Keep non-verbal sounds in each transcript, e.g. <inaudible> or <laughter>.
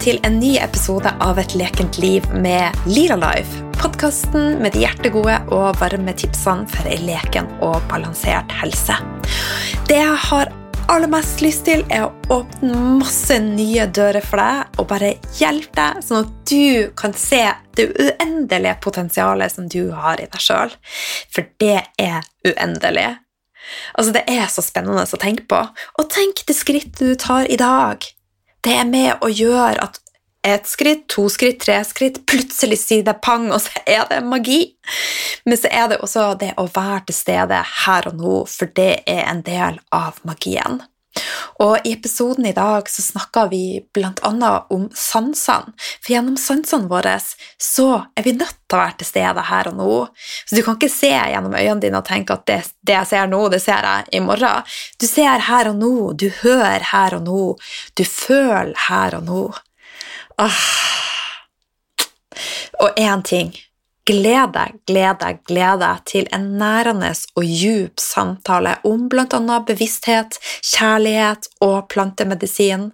Til en ny episode av Et lekent liv med Lila Life. Podkasten med de hjertegode og varme tipsene for ei leken og balansert helse. Det jeg har aller mest lyst til, er å åpne masse nye dører for deg og bare hjelpe deg, sånn at du kan se det uendelige potensialet som du har i deg sjøl. For det er uendelig. Altså, Det er så spennende å tenke på. Og tenk det skrittet du tar i dag. Det er med å gjøre at ett skritt, to skritt, tre skritt, plutselig sier det pang, og så er det magi. Men så er det også det å være til stede her og nå, for det er en del av magien. Og I episoden i dag så snakker vi bl.a. om sansene. For gjennom sansene våre så er vi nødt til å være til stede her og nå. Så Du kan ikke se gjennom øynene dine og tenke at det, det jeg ser nå, det ser jeg i morgen. Du ser her og nå, du hører her og nå, du føler her og nå. Åh. Og én ting Gled deg, gled deg, gled deg til en nærende og djup samtale om bl.a. bevissthet, kjærlighet og plantemedisin.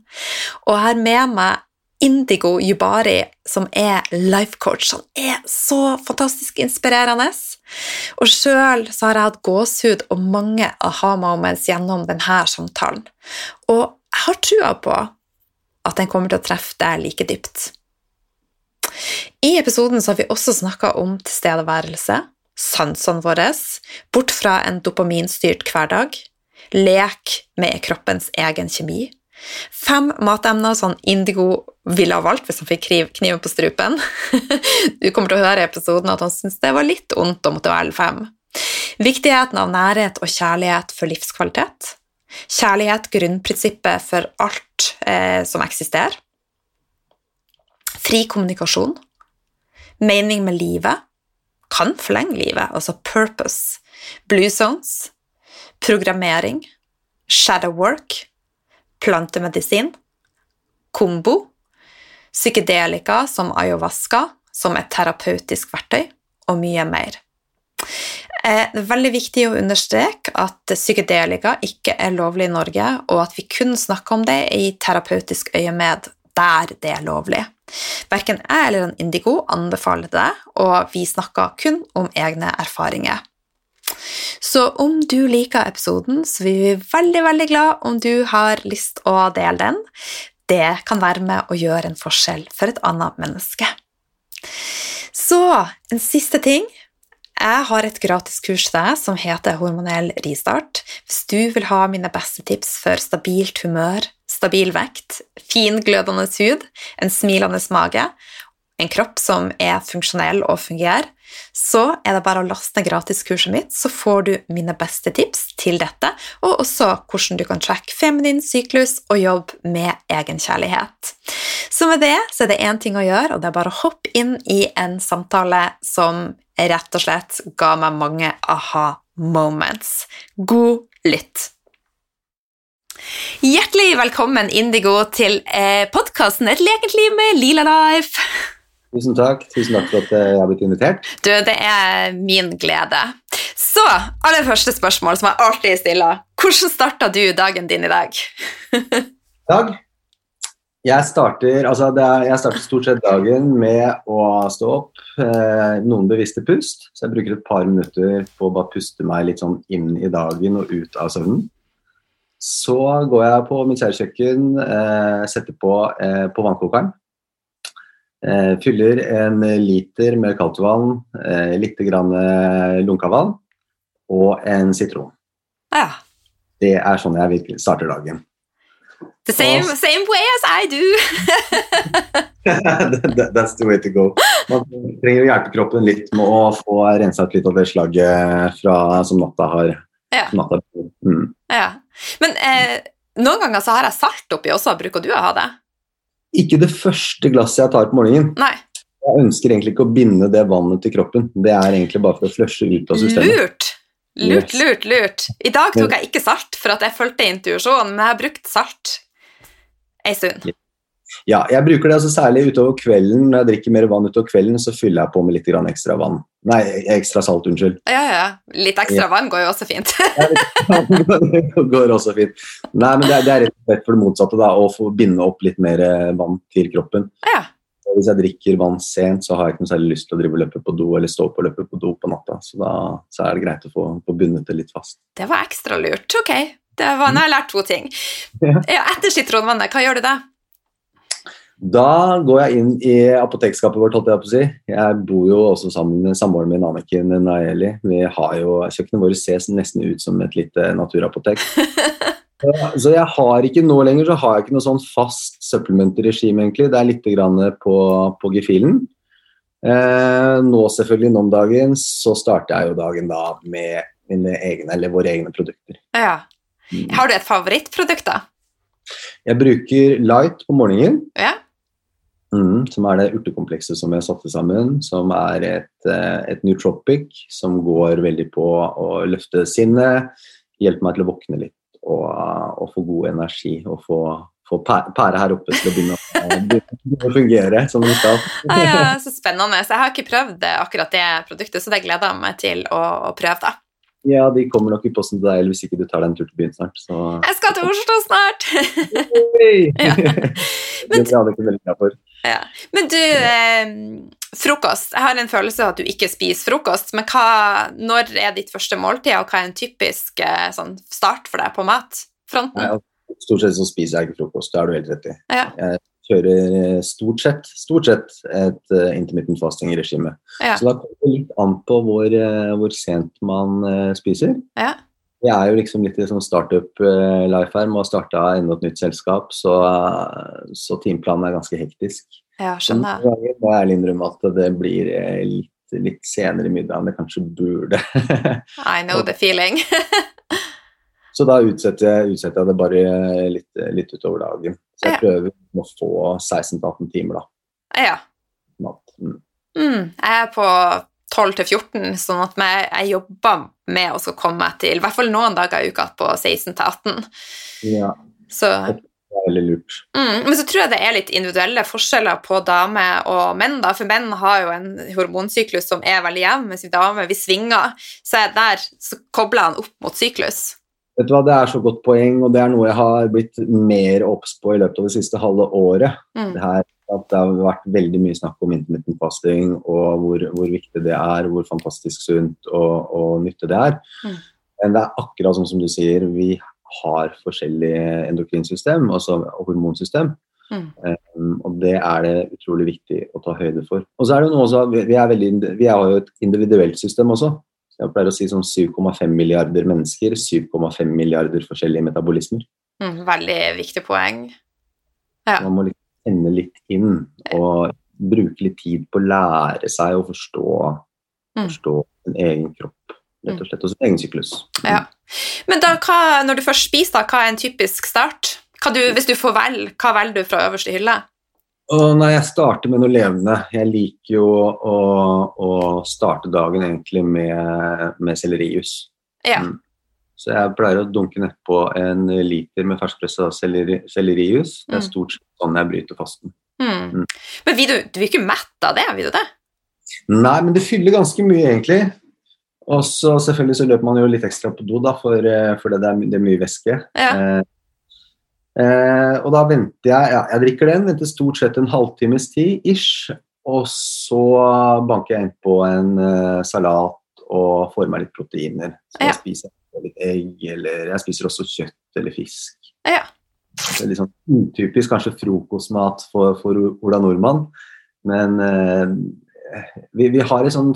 Og jeg har med meg Indigo Jubari, som er life coach. Han er så fantastisk inspirerende. Og sjøl har jeg hatt gåsehud og mange aha-moments gjennom denne samtalen. Og jeg har trua på at den kommer til å treffe deg like dypt. I episoden har vi også snakka om tilstedeværelse, sansene våre, bort fra en dopaminstyrt hverdag, lek med kroppens egen kjemi. Fem matemner som Indigo ville ha valgt hvis han fikk kniven på strupen. <laughs> Du kommer til å høre i episoden at han syntes det var litt ondt å måtte velge fem. Viktigheten av nærhet og kjærlighet for livskvalitet. Kjærlighet, grunnprinsippet for alt eh, som eksisterer. Fri kommunikasjon. Mening med livet. Kan forlenge livet, altså purpose. Blue zones. Programmering. Shadow work. Plantemedisin. Kombo. Psykedelika som ayahuasca som et terapeutisk verktøy, og mye mer. Eh, det er veldig viktig å understreke at psykedelika ikke er lovlig i Norge, og at vi kun snakker om det i terapeutisk øyemed der det er lovlig. Verken jeg eller en Indigo anbefaler det, og vi snakker kun om egne erfaringer. Så om du liker episoden, så blir vi veldig veldig glad om du har lyst å dele den. Det kan være med å gjøre en forskjell for et annet menneske. Så en siste ting. Jeg har et gratis kurs til deg som heter Hormonell ristart. Hvis du vil ha mine beste tips for stabilt humør, stabil vekt, fin, glødende hud, en smilende mage, en kropp som er funksjonell og fungerer, så er det bare å laste ned gratiskurset mitt, så får du mine beste tips til dette, og også hvordan du kan tracke feminin syklus og jobbe med egenkjærlighet. Så med det så er det én ting å gjøre, og det er bare å hoppe inn i en samtale som rett og slett ga meg mange aha moments. God lytt! Hjertelig velkommen, Indigo, til eh, podkasten Et lekent liv med Lila Life. Tusen takk. Tusen takk for at jeg har blitt invitert. Du, det er min glede. Så, aller første spørsmål som jeg alltid stiller. Hvordan starta du dagen din i dag? <laughs> dag? Jeg starter, altså er, jeg starter, stort sett dagen med å stå opp, eh, noen bevisste pust. Så jeg bruker et par minutter på å bare puste meg litt sånn inn i dagen og ut av søvnen. Så går jeg på mitt kjærekjøkken, eh, setter på eh, på vannkokeren. Eh, fyller en liter med kaldt vann, eh, litt grann eh, lunkavann og en sitron. Ja. Det er sånn jeg virkelig starter dagen. The same, same way as I do! <laughs> That's the way to go. Man trenger å hjelpe kroppen litt med å få rensa ut litt av det slaget fra, som natta har. Ja. Natta. Mm. ja. Men eh, noen ganger så har jeg salt oppi også. Bruker du å ha det? Ikke det første glasset jeg tar på morgenen. Nei. Jeg ønsker egentlig ikke å binde det vannet til kroppen. Det er egentlig bare for å flushe ut av systemet. Lurt! Lurt, lurt, lurt. I dag tok jeg ikke salt, for at jeg fulgte intuisjonen, men jeg har brukt salt ei stund. Ja, jeg bruker det altså særlig utover kvelden. Når jeg drikker mer vann utover kvelden, så fyller jeg på med litt ekstra vann. Nei, ekstra salt, unnskyld. Ja, ja. Litt ekstra vann går jo også fint. <laughs> det går også fint. Nei, men det er, det er rett og slett for det motsatte, da, å få binde opp litt mer eh, vann til kroppen. ja. Hvis jeg drikker vann sent, så har jeg ikke noe særlig lyst til å drive og løpe på do eller stå opp og løpe på do på natta. Så da så er det greit å få, få bundet det litt fast. Det var ekstra lurt. Ok. Det var, nå har jeg lært to ting. Ja. Etter sitronvannet, hva gjør du da? Da går jeg inn i apotekskapet vårt, holdt jeg på å si. Jeg bor jo også sammen med samboeren min, Anniken Nayeli. Vi har jo, Kjøkkenet vårt ses nesten ut som et lite naturapotek. <laughs> Så jeg har ikke nå lenger så har jeg ikke noe sånn fast supplement-regime, egentlig. Det er litt grann på, på gefühlen. Eh, nå selvfølgelig nå om dagen så starter jeg jo dagen da med mine egne, eller våre egne produkter. Ja. Har du et favorittprodukt, da? Jeg bruker Light på morgenen. Ja. Mm, som er det urtekomplekset som jeg satte sammen, som er et, eh, et nootropic som går veldig på å løfte sinnet, hjelpe meg til å våkne litt og, og få god energi og få, få pære her oppe til å begynne å, begynne å fungere som den skal. Ah, ja, så spennende. Så jeg har ikke prøvd akkurat det produktet, så det gleder jeg meg til å, å prøve, da. Ja, de kommer nok i posten til deg eller hvis ikke du tar deg en tur til byen snart. Så Jeg skal til Oslo snart! <laughs> Ja. <laughs> det hadde jeg ikke veldig glad for. ja. Men du, eh, frokost. Jeg har en følelse av at du ikke spiser frokost, men hva, når er ditt første måltid, og hva er en typisk eh, sånn, start for deg på matfronten? Nei, Stort sett så spiser jeg ikke frokost, det har du helt rett i. Ja, Jeg kjører eh, stort sett, stort sett et uh, intermittent fasting-regime. ja, Så da kommer det litt an på hvor, uh, hvor sent man uh, spiser. ja. Jeg er jo liksom litt i sånn startup-life her, må å starte enda et nytt selskap, så, så timeplanen er ganske hektisk. ja skjønner. ganger må jeg ærlig innrømme at det blir litt, litt senere i middag enn det kanskje burde. I know the feeling. <laughs> <laughs> så da utsetter jeg, utsetter jeg det bare litt, litt utover dagen. Så jeg Ja. prøver å få 16-18 timer da. ja. Mat. Mm. Mm, jeg er på 12-14, sånn at jeg, jeg jobber med å komme til i hvert fall noen dager i uka på 16-18. Ja, Så, det er veldig lurt. mm, men så tror jeg det er litt individuelle forskjeller på damer og menn, da, for menn har jo en hormonsyklus som er veldig jevn, mens vi damer vi svinger. Så der så kobler han opp mot syklus. Vet du hva, Det er så godt poeng, og det er noe jeg har blitt mer obs på i løpet av det siste halve året. Mm. Det, her, at det har vært veldig mye snakk om intermittent fasting og hvor, hvor viktig det er, hvor fantastisk sunt og, og nyttig det er. Mm. Men det er akkurat sånn som du sier, vi har forskjellige endokrinsystem, altså hormonsystem. Mm. Um, og det er det utrolig viktig å ta høyde for. Og så er det noe også, vi, vi, er veldig, vi har jo et individuelt system også. Jeg pleier å si sånn 7,5 milliarder mennesker, 7,5 milliarder forskjellige metabolismer. Mm, veldig viktig poeng. Ja. Man må liksom kjenne litt inn og bruke litt tid på å lære seg å forstå, Mm. forstå sin egen kropp, rett og slett, og sin egen syklus. Ja. Men da, hva, når du først spiser, da, hva er en typisk start? Du, hvis du får velge, hva velger du fra øverste hylle? Og når jeg starter med noe levende Jeg liker jo å, å starte dagen egentlig med, med sellerijus. Ja. Mm. Så jeg pleier å dunke nedpå en liter med ferskpressa selleri, sellerijus. Det Mm. er stort sett sånn jeg bryter fasten. Mm. Mm. Men vil du, du blir ikke mett av det, vil du det? Nei, men det fyller ganske mye, egentlig. Og så selvfølgelig så løper man jo litt ekstra på do, da, for, eh, for det, er, det er mye væske. Ja. Eh, eh, og da venter jeg ja, Jeg drikker den, venter stort sett en halvtimes tid ish. Og så banker jeg innpå en uh, salat og får meg litt proteiner. Så Ja. jeg spiser litt egg, eller jeg spiser også kjøtt eller fisk. Ja. Det er litt sånn utypisk kanskje frokostmat for, for Ola Nordmann, men eh, vi, vi har en sånn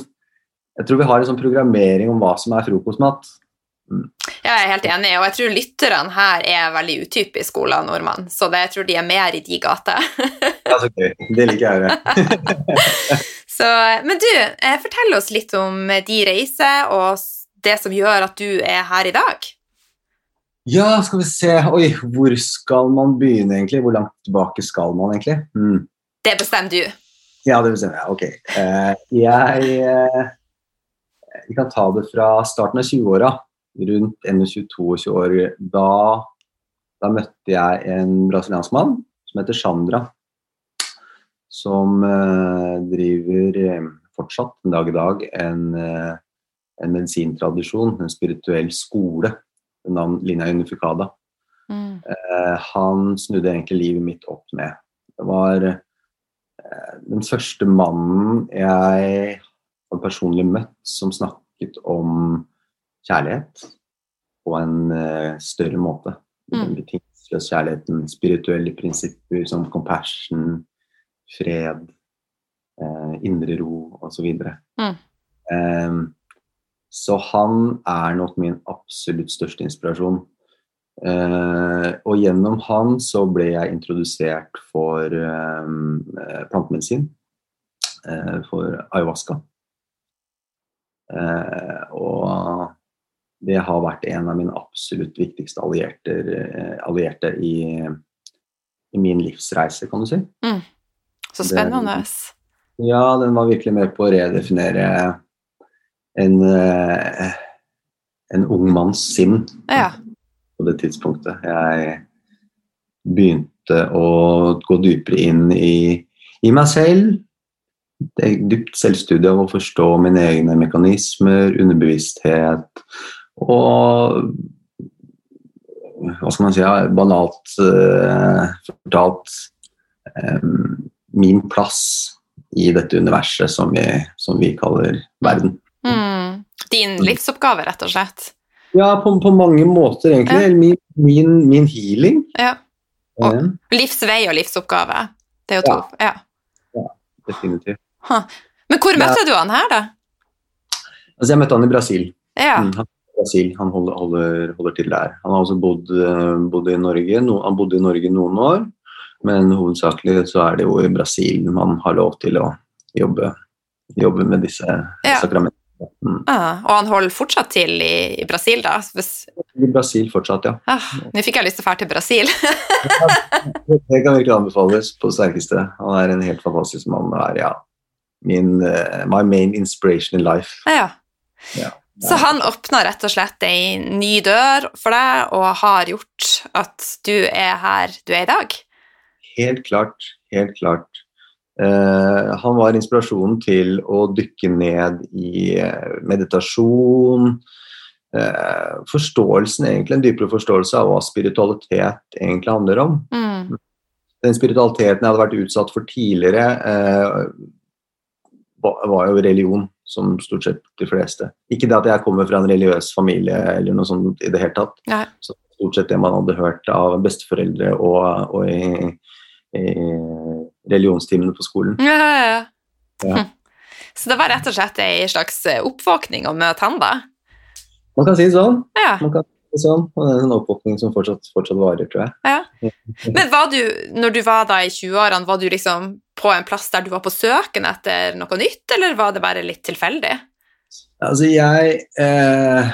Jeg tror vi har en sånn programmering om hva som er frokostmat. Ja, jeg er helt enig, og jeg tror lytterne her er veldig utypisk Ola Nordmann, så det, jeg tror de er mer i de gater. <laughs> Ja, så gøy. Det liker jeg å. <laughs> Men du, eh, fortell oss litt om de reiser og det som gjør at du er her i dag. Ja, skal vi se Oi, hvor skal man begynne, egentlig? Hvor langt tilbake skal man, egentlig? Mm. Det bestemmer du. Ja, det bestemmer jeg. Ok. Uh, jeg Vi kan ta det fra starten av 20-åra. Rundt 21-22 år. Da, da møtte jeg en brasiliansk mann som heter Sandra. Som eh, driver eh, fortsatt en dag i dag en, eh, en medisintradisjon, en spirituell skole, ved navn Linja Unificada. Mm. Eh, han snudde egentlig livet mitt opp ned. Det var eh, den første mannen jeg hadde personlig møtt som snakket om kjærlighet på en eh, større måte. Mm. Den betingelsesløse kjærligheten, spirituelle prinsipper som compassion, fred, eh, indre ro osv. Mm. Um, så han er nok min absolutt største inspirasjon. Uh, og gjennom han så ble jeg introdusert for um, plantemedisin, uh, for ayahuasca. Uh, og det har vært en av mine absolutt viktigste allierte, eh, allierte i, i min livsreise, kan du si. Så spennende. Ja, den var virkelig med på å redefinere en, eh, en ung manns sinn Ja. på det tidspunktet. Jeg begynte å gå dypere inn i, i meg selv. Det er dypt selvstudie av å forstå mine egne mekanismer, underbevissthet og hva skal man si, ja, banalt uh, fortalt eh, min plass i dette universet som vi, som vi kaller verden. Mm. Din livsoppgave, rett og slett. Ja, på, på mange måter, egentlig. Ja. Min, min, min healing. Ja. Og- Eh, Livsvei og livsoppgave. Det er jo to. Ja. definitivt. Men hvor Ja. møtte du han her, da? Altså, jeg møtte han i Brasil. Ja. Mm, Brasil. han holder, holder, holder til der. Han har også bodd, bodd i Norge. No, han bodde i Norge noen år, men hovedsakelig så er det jo i Brasil man har lov til å jobbe, jobbe med disse Ja. sakramentene. Mm. Ah, og han holder fortsatt til i, i Brasil, da? Hvis, I Brasil fortsatt, ja. ah, Nå fikk jeg lyst til å dra til Brasil. Det kan virkelig anbefales på det sterkeste. Han er en helt fantastisk mann. er, ja, min, uh, my main inspiration in life. ja. Ja. Så han åpna rett og slett ei ny dør for deg og har gjort at du er her du er i dag? Helt klart. Helt klart. Uh, han var inspirasjonen til å dykke ned i eh, meditasjon. Uh, forståelsen, egentlig, En dypere forståelse av hva spiritualitet egentlig handler om. Mm. Den spiritualiteten jeg hadde vært utsatt for tidligere, uh, var, var jo religion, som stort sett de fleste. Ikke det at jeg kommer fra en religiøs familie eller noe sånt i det hele tatt. Nei. Så stort sett det man hadde hørt av besteforeldre og, og i, i religionstimene på skolen. Ja, ja, ja. Ja. Hm. Så det var rett og slett ei slags oppvåkning å møte han, da? Man kan si det sånn. Ja. Man kan sånn. Og det er en oppvåkning som fortsatt, fortsatt varer, tror jeg. Men var du, når du var da i 20-årene, var du liksom på en plass der du var på søken etter noe nytt, eller var det bare litt tilfeldig? Altså, jeg eh,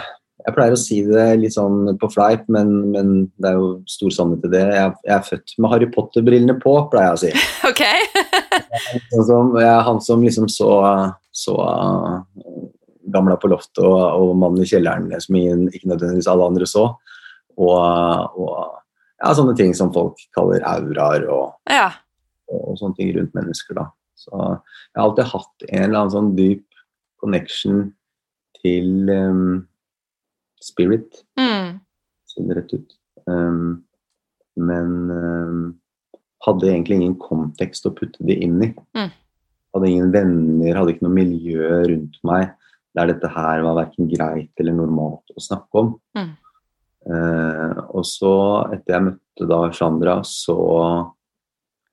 Jeg pleier å si det litt sånn på fleip, men, men det er jo stor sannhet i det. Jeg, jeg er født med Harry Potter-brillene på, pleier jeg å si. <laughs> Ok? Sånn som, jeg er han som liksom så, så uh, Gamla på loftet og, og mannen i kjelleren som ingen, ikke nødvendigvis alle andre så. Og, og ja, sånne ting som folk kaller auraer og, Ja. Og, sånne ting rundt mennesker. da. Så jeg har alltid hatt en eller annen sånn dyp connection til um, spirit, Mm. si det rett ut. Um, men um, hadde egentlig ingen kontekst å putte det inn i. Mm. Hadde ingen venner, hadde ikke noe miljø rundt meg der dette her var verken greit eller normalt å snakke om. Mm. Uh, og så, etter jeg møtte da Chandra, så,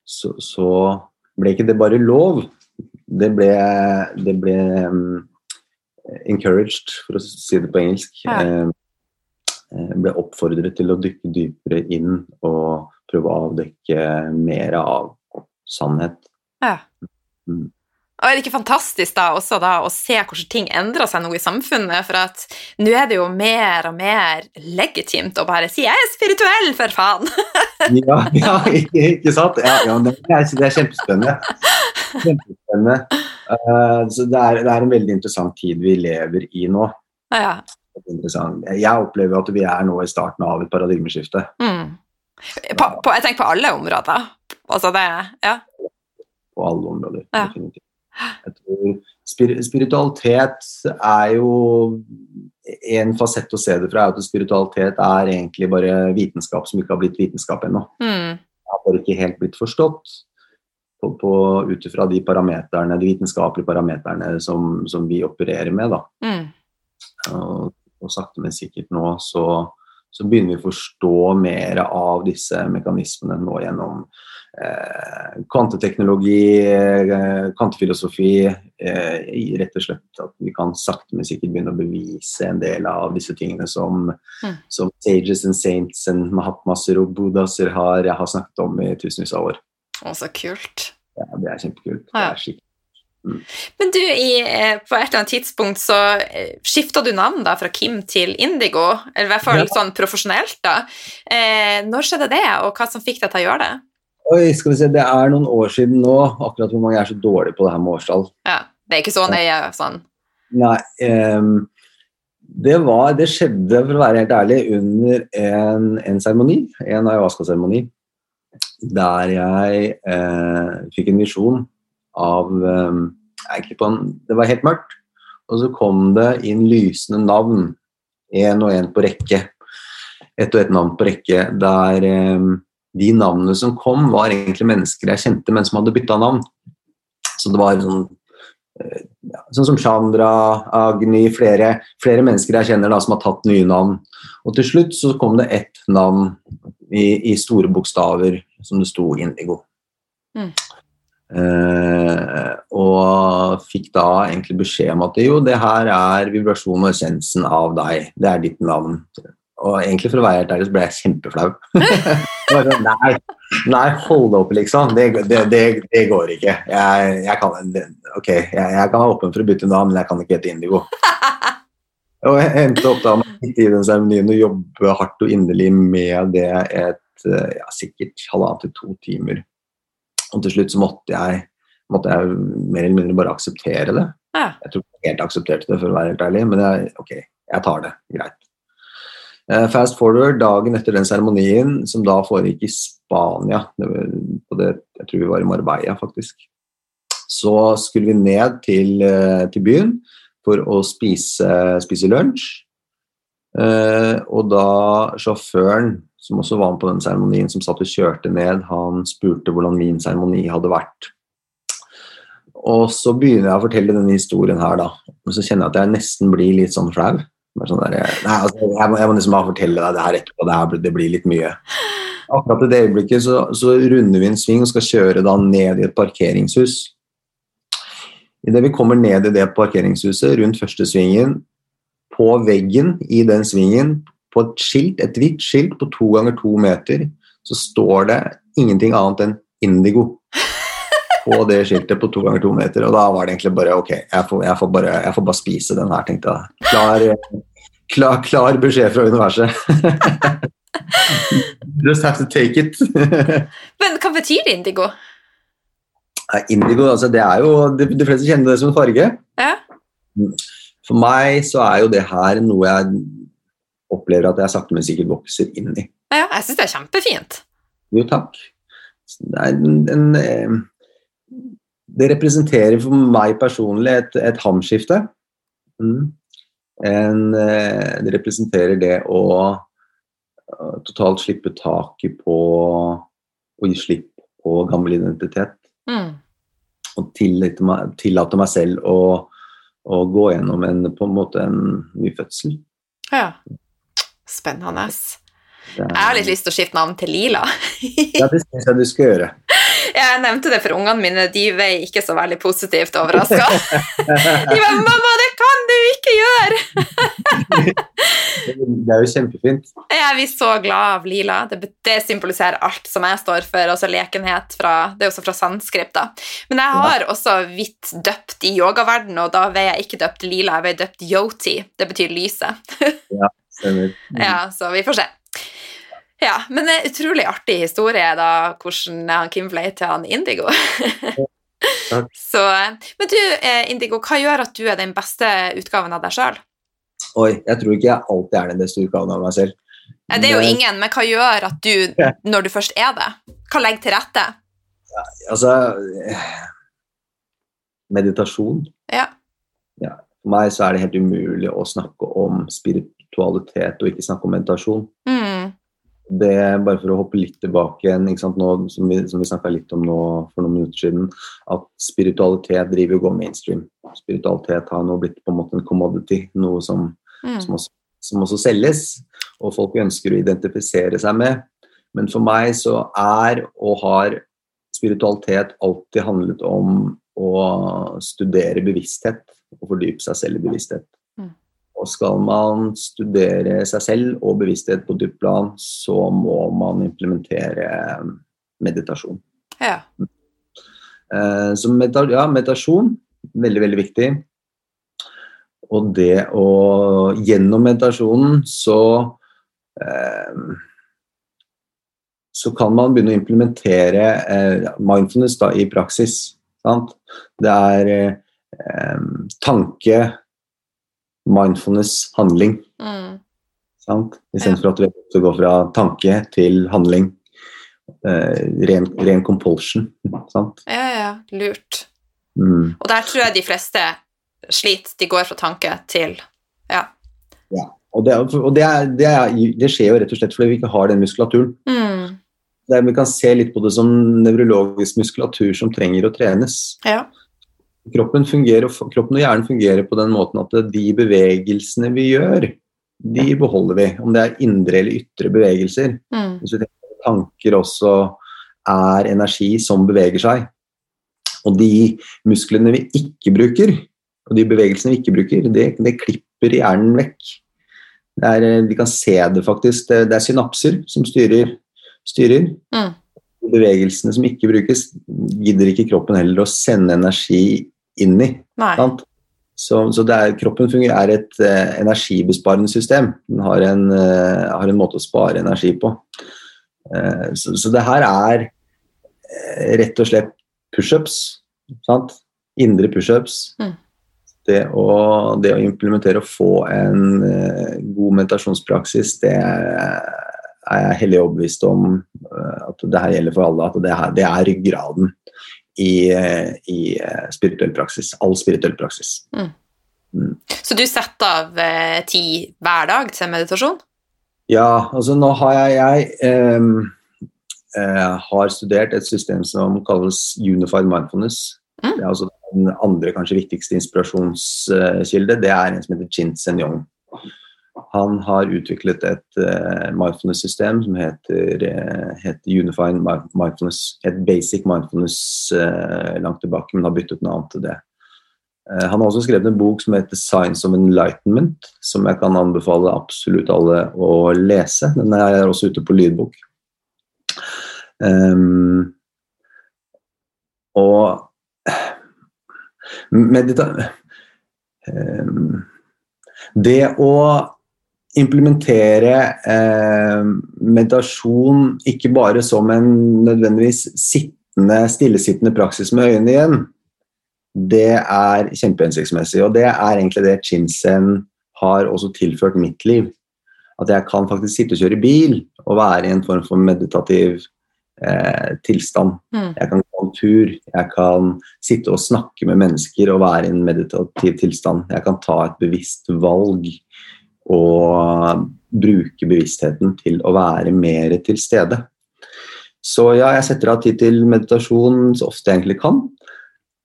så, så ble ikke det bare lov. Det ble, det ble um, encouraged, for å si det på engelsk. Ja. Eh, eh, ble oppfordret til å dykke dypere inn og prøve å avdekke mer av sannhet. ja. Mm. Og er det ikke fantastisk da også da å se hvordan ting endrer seg nå i samfunnet, for at nå er det jo mer og mer legitimt å bare si 'jeg er spirituell, for faen'. <laughs> Ja, ja ikke, ikke sant? Ja, ja, det, er, det er kjempespennende. Kjempespennende. Uh, så det er, det er en veldig interessant tid vi lever i nå. Ja. Jeg opplever at vi er nå i starten av et paradigmeskifte. Mm. På, på, jeg tenker på alle områder. Altså det Ja. på alle områder. Ja. definitivt. Jeg tror spiritualitet er jo En fasett å se det fra er at spiritualitet er egentlig bare vitenskap som ikke har blitt vitenskap ennå. Mm. Det har bare ikke helt blitt forstått på, på, ut ifra de parameterne, de vitenskapelige parameterne som, som vi opererer med. Da. Mm. Og, og sakte, men sikkert nå så, så, begynner vi å forstå mer av disse mekanismene nå gjennom kvanteteknologi, eh, kvantefilosofi. Eh, rett og slett at vi kan sakte, men sikkert begynne å bevise en del av disse tingene som, Mm. som sages and saints and mahatmaser og buddhaser har, har snakket om i tusenvis av år. Å, så kult. Ja, det er kjempekult. Ja. Det er skikkelig Men du, i, eh, på et eller annet tidspunkt så eh, skifta du navn da fra Kim til Indigo, eller i hvert fall Ja. sånn profesjonelt, da. Eh, når skjedde det, og hva som fikk deg til å gjøre det? Oi, skal vi se, det er noen år siden nå. Akkurat hvor mange er så dårlige på det her med årstall. Ja, det er ikke så nøye sånn. Nei, Um, det, var, det skjedde, for å være helt ærlig, under en, en seremoni, en ayahuasca-seremoni, der jeg eh, fikk en visjon av eh, en, Det var helt mørkt, og så kom det inn lysende navn, én og én på rekke. Ett og ett navn på rekke, der ehm, de navnene som kom, var egentlig mennesker jeg kjente, men som hadde bytta navn. Så det var sånn ja, sånn som Chandra, Agni, flere, flere mennesker jeg kjenner da, som har tatt nye navn. Og til slutt så kom det ett navn i, i store bokstaver som det sto Indigo. Mm. Uh, og fikk da egentlig beskjed om at jo, det her er vibrasjonen og essensen av deg. Det er ditt navn. Og egentlig for å være helt ærlig så ble jeg kjempeflau. <laughs> Sånn, nei, nei, hold opp, liksom. Det, det, det, det går ikke. Jeg, jeg kan, ok, jeg, jeg kan være åpen for å bytte navn, men jeg kan ikke hete Indigo. <laughs> Og jeg endte opp da med i den seremonien å jobbe hardt og inderlig med det et ja, sikkert halvannen til to timer. Og til slutt så måtte jeg, måtte jeg mer eller mindre bare akseptere det. Ja. Jeg tror ikke helt aksepterte det, for å være helt ærlig, men jeg, ok, jeg tar det. Greit. Eh, Fast forward, dagen etter den seremonien, som da foregikk i Spania det det, Jeg tror vi var i Marbella, faktisk. Så skulle vi ned til, eh, til byen for å spise, spise lunsj. Eh, og da sjåføren, som også var med på den seremonien, som satt og kjørte ned, han spurte hvordan min seremoni hadde vært. Og så begynner jeg å fortelle denne historien her, da. Men så kjenner jeg at jeg nesten blir litt sånn flau. Sånn der, nei, altså, jeg, må, jeg må liksom bare fortelle deg det her etterpå, det, her, det blir litt mye. Akkurat i det øyeblikket så, så runder vi en sving og skal kjøre da ned i et parkeringshus. Idet vi kommer ned i det parkeringshuset, rundt første svingen, på veggen i den svingen, på et skilt, et hvitt skilt på to ganger to meter, så står det ingenting annet enn Indigo på det skiltet på to ganger to meter. Og da var det egentlig bare ok, jeg får, jeg får, bare, jeg får bare spise den her, tenkte jeg. Klar, klar, klar beskjed fra universet. <laughs> Just have to take it. <laughs> Men hva betyr indigo? Indigo, altså det er jo De, de fleste kjenner det som en farge. Ja. For meg så er jo det her noe jeg opplever at jeg sakte, men sikkert vokser inn i. ja jeg syns det er kjempefint. Jo, takk. Det, er en, en, eh, det representerer for meg personlig et, et hamskifte. Mm. En, eh, det representerer det å totalt slippe taket på å gi slipp på gammel identitet. Mm. Og tillate meg, tillate meg selv å, å gå gjennom en, på en måte en ny fødsel. Ja. Spennende. Jeg har litt lyst til å skifte navn til Lila. Ja, det syns jeg du skal gjøre. <laughs> Jeg nevnte det for ungene mine, de ble ikke så veldig positivt overraska. De var 'Mamma, det kan du ikke gjøre!' Det er jo kjempefint. Jeg blir så glad av lila. Det, det symboliserer alt som jeg står for, altså lekenhet fra Det er også fra sanskript, da. Men jeg har også hvitt døpt i yogaverden, og da ble jeg ikke døpt lila, jeg ble døpt yoti. Det betyr lyset. Stemmer. Ja, så vi får se. Ja, men det er utrolig artig historie, da, hvordan han Kim ble til han Indigo. <laughs> Så, men du, eh, Indigo, hva gjør at du er den beste utgaven av deg sjøl? Oi, jeg tror ikke jeg alltid er den beste utgaven av meg selv. Det er jo ingen, men hva gjør at du, når du først er det, hva legger til rette? Altså meditasjon. Ja. For meg så er det helt umulig å snakke om spiritualitet og ikke snakke om meditasjon. Mm. Det Bare for å hoppe litt tilbake igjen, nå, som vi, som vi snakka litt om nå for noen minutter siden, at spiritualitet driver og går mainstream. Spiritualitet har nå blitt på en måte en commodity, noe som, Mm. som, også, som også selges, og folk ønsker å identifisere seg med. Men for meg så er og har spiritualitet alltid handlet om å studere bevissthet og fordype seg selv i bevissthet. Mm. Og skal man studere seg selv og bevissthet på dypt plan, så må man implementere meditasjon. ja. Eh, Så medita ja, meditasjon, veldig, veldig viktig. Og det å Gjennom meditasjonen så eh, så kan man begynne å implementere eh, mindfulness da, i praksis. Sant? Det er eh, tanke, mindfulness, handling. Mm. Sant? Istedenfor at du går fra tanke til handling. Eh, ren, ren compulsion. Sant? ja, ja. Lurt. Mm. Og der tror jeg de fleste sliter. De går fra tanke til Ja. Og, det, og det, er, det, er, det skjer jo rett og slett fordi vi ikke har den muskulaturen. Mm. Vi kan se litt på det som nevrologisk muskulatur som trenger å trenes. ja. Kroppen, fungerer, kroppen og hjernen fungerer på den måten at de bevegelsene vi gjør, de beholder vi. Om det er indre eller ytre bevegelser. Mm. Hvis vi tenker tanker også er energi som beveger seg. Og de musklene vi ikke bruker, og de bevegelsene vi ikke bruker, det, det klipper hjernen vekk. Det er, eh, vi kan se det faktisk. Det, det er synapser som styrer. styrer. Mm. Bevegelsene som ikke brukes, gidder ikke kroppen heller å sende energi inn i. Sant? Så, så er, kroppen fungerer, er et eh, energibesparende system. Den har en, eh, har en måte å spare energi på. Eh, så, så det her er eh, rett og slett pushups. Indre pushups. Mm. Det, å, det å implementere og få en eh, god meditasjonspraksis, det er jeg hellig overbevist om eh, at det her gjelder for alle. At det, her, det er ryggraden i, i eh, spirituell praksis. All spirituell praksis. Så du setter av eh, tid hver dag til meditasjon? Ja, altså nå har jeg, jeg ehm, eh, har studert et system som kalles Unified Mindfulness. Mm. Det er altså den andre kanskje viktigste inspirasjonskilde. Det er en som heter Chin Yong. Han har utviklet et uh, mindfulness-system som heter, uh, heter Unified Mindfulness. Et basic mindfulness uh, langt tilbake, men har byttet navn til det. Han har også skrevet en bok som heter 'Science of Enlightenment', som jeg kan anbefale absolutt alle å lese. Den er også ute på lydbok. Um, og medita... Um, det å implementere eh, meditasjon ikke bare som en nødvendigvis sittende, stillesittende praksis med øynene igjen, det er kjempehensiktsmessig. Og det er egentlig det Chinsen har også tilført mitt liv. At jeg kan faktisk sitte og kjøre bil og være i en form for meditativ eh, tilstand. Mm. Jeg kan gå en tur, jeg kan sitte og snakke med mennesker og være i en meditativ tilstand. Jeg kan ta et bevisst valg og bruke bevisstheten til å være mer til stede. Så ja, jeg setter av tid til meditasjon så ofte jeg egentlig kan.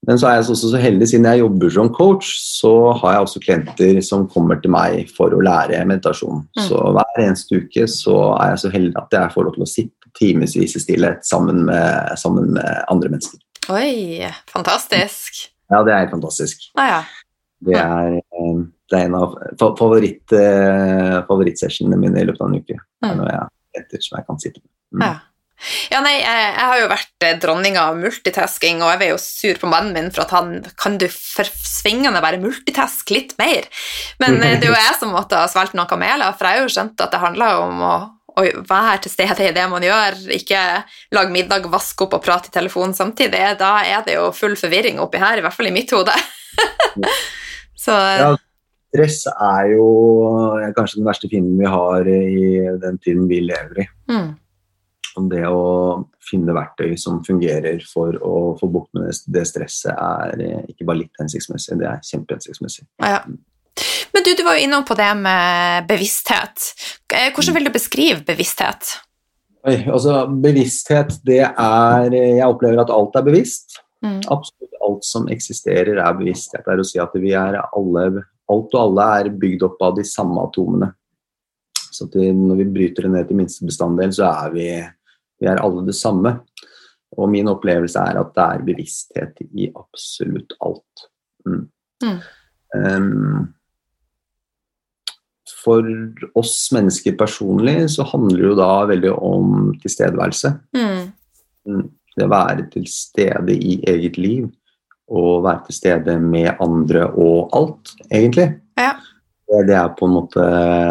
Men så er jeg også så heldig, siden jeg jobber som coach, så har jeg også klienter som kommer til meg for å lære meditasjon. Mm. Så hver eneste uke så er jeg så heldig at jeg får lov til å sitte timevis i stillhet sammen med, sammen med andre mennesker. Oi, fantastisk. Ja, det er helt fantastisk. Ah, ja. Det er, eh, det er en av fa- favoritt, eh, favorittsessionene mine i løpet av en uke. Det er noe jeg etter som jeg kan sitte med. Mm. Ja. Ja, nei, jeg, jeg har jo vært eh, dronninga av multitasking, og jeg var jo sur på mannen min for at han kan du for svingende bare multitask litt mer. Men eh, det er jo jeg som måtte ha svelget noen kameler, for jeg har jo skjønt at det handler om å, å være til stede i det man gjør, ikke lage middag, vaske opp og prate i telefonen samtidig. Da er det jo full forvirring oppi her, i hvert fall i mitt hode. <laughs> Så Ja, stress er jo eh, kanskje den verste fienden vi har i den tiden vi lever i. mm, det å finne verktøy som fungerer for å få bukt med det stresset, er eh, ikke bare litt hensiktsmessig, det er kjempehensiktsmessig. Ja. Men du, du var jo innom på det med bevissthet. Eh, hvordan vil du beskrive bevissthet? Oi, altså Bevissthet, det er Jeg opplever at alt er bevisst. Mm. Absolutt alt som eksisterer, er bevisst. Jeg pleier å si at vi er alle, alt og alle er bygd opp av de samme atomene. Så til, når vi bryter det ned til minste bestanddel, så er vi, vi er alle det samme. Og min opplevelse er at det er bevissthet i absolutt alt. Mm. Mm. Um, for oss mennesker personlig så handler det jo da veldig om tilstedeværelse. Mm. Det å være til stede i eget liv og være til stede med andre og alt, egentlig. Ja. Det, er på en måte,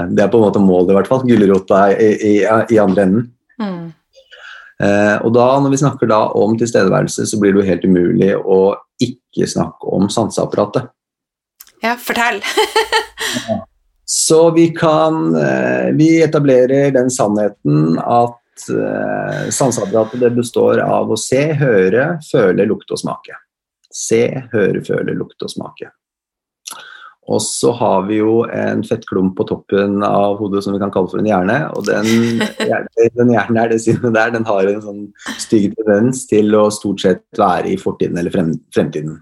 det er på en måte målet, i hvert fall. Gulrota i, i, i andre enden. Mm. Eh, og da, når vi snakker da om tilstedeværelse, så blir det jo helt umulig å ikke snakke om sanseapparatet. ja, fortell. Så vi kan eh, Vi etablerer den sannheten at eh, sanseapparatet det består av å se, høre, føle, lukte og smake. Se, høre, føle, lukte og smake. Og så har vi jo en fettklump på toppen av hodet som vi kan kalle for en hjerne. Og den, <laughs> den hjernen her, det sinnet der, den har en sånn stygg tendens til å stort sett være i fortiden eller frem, fremtiden.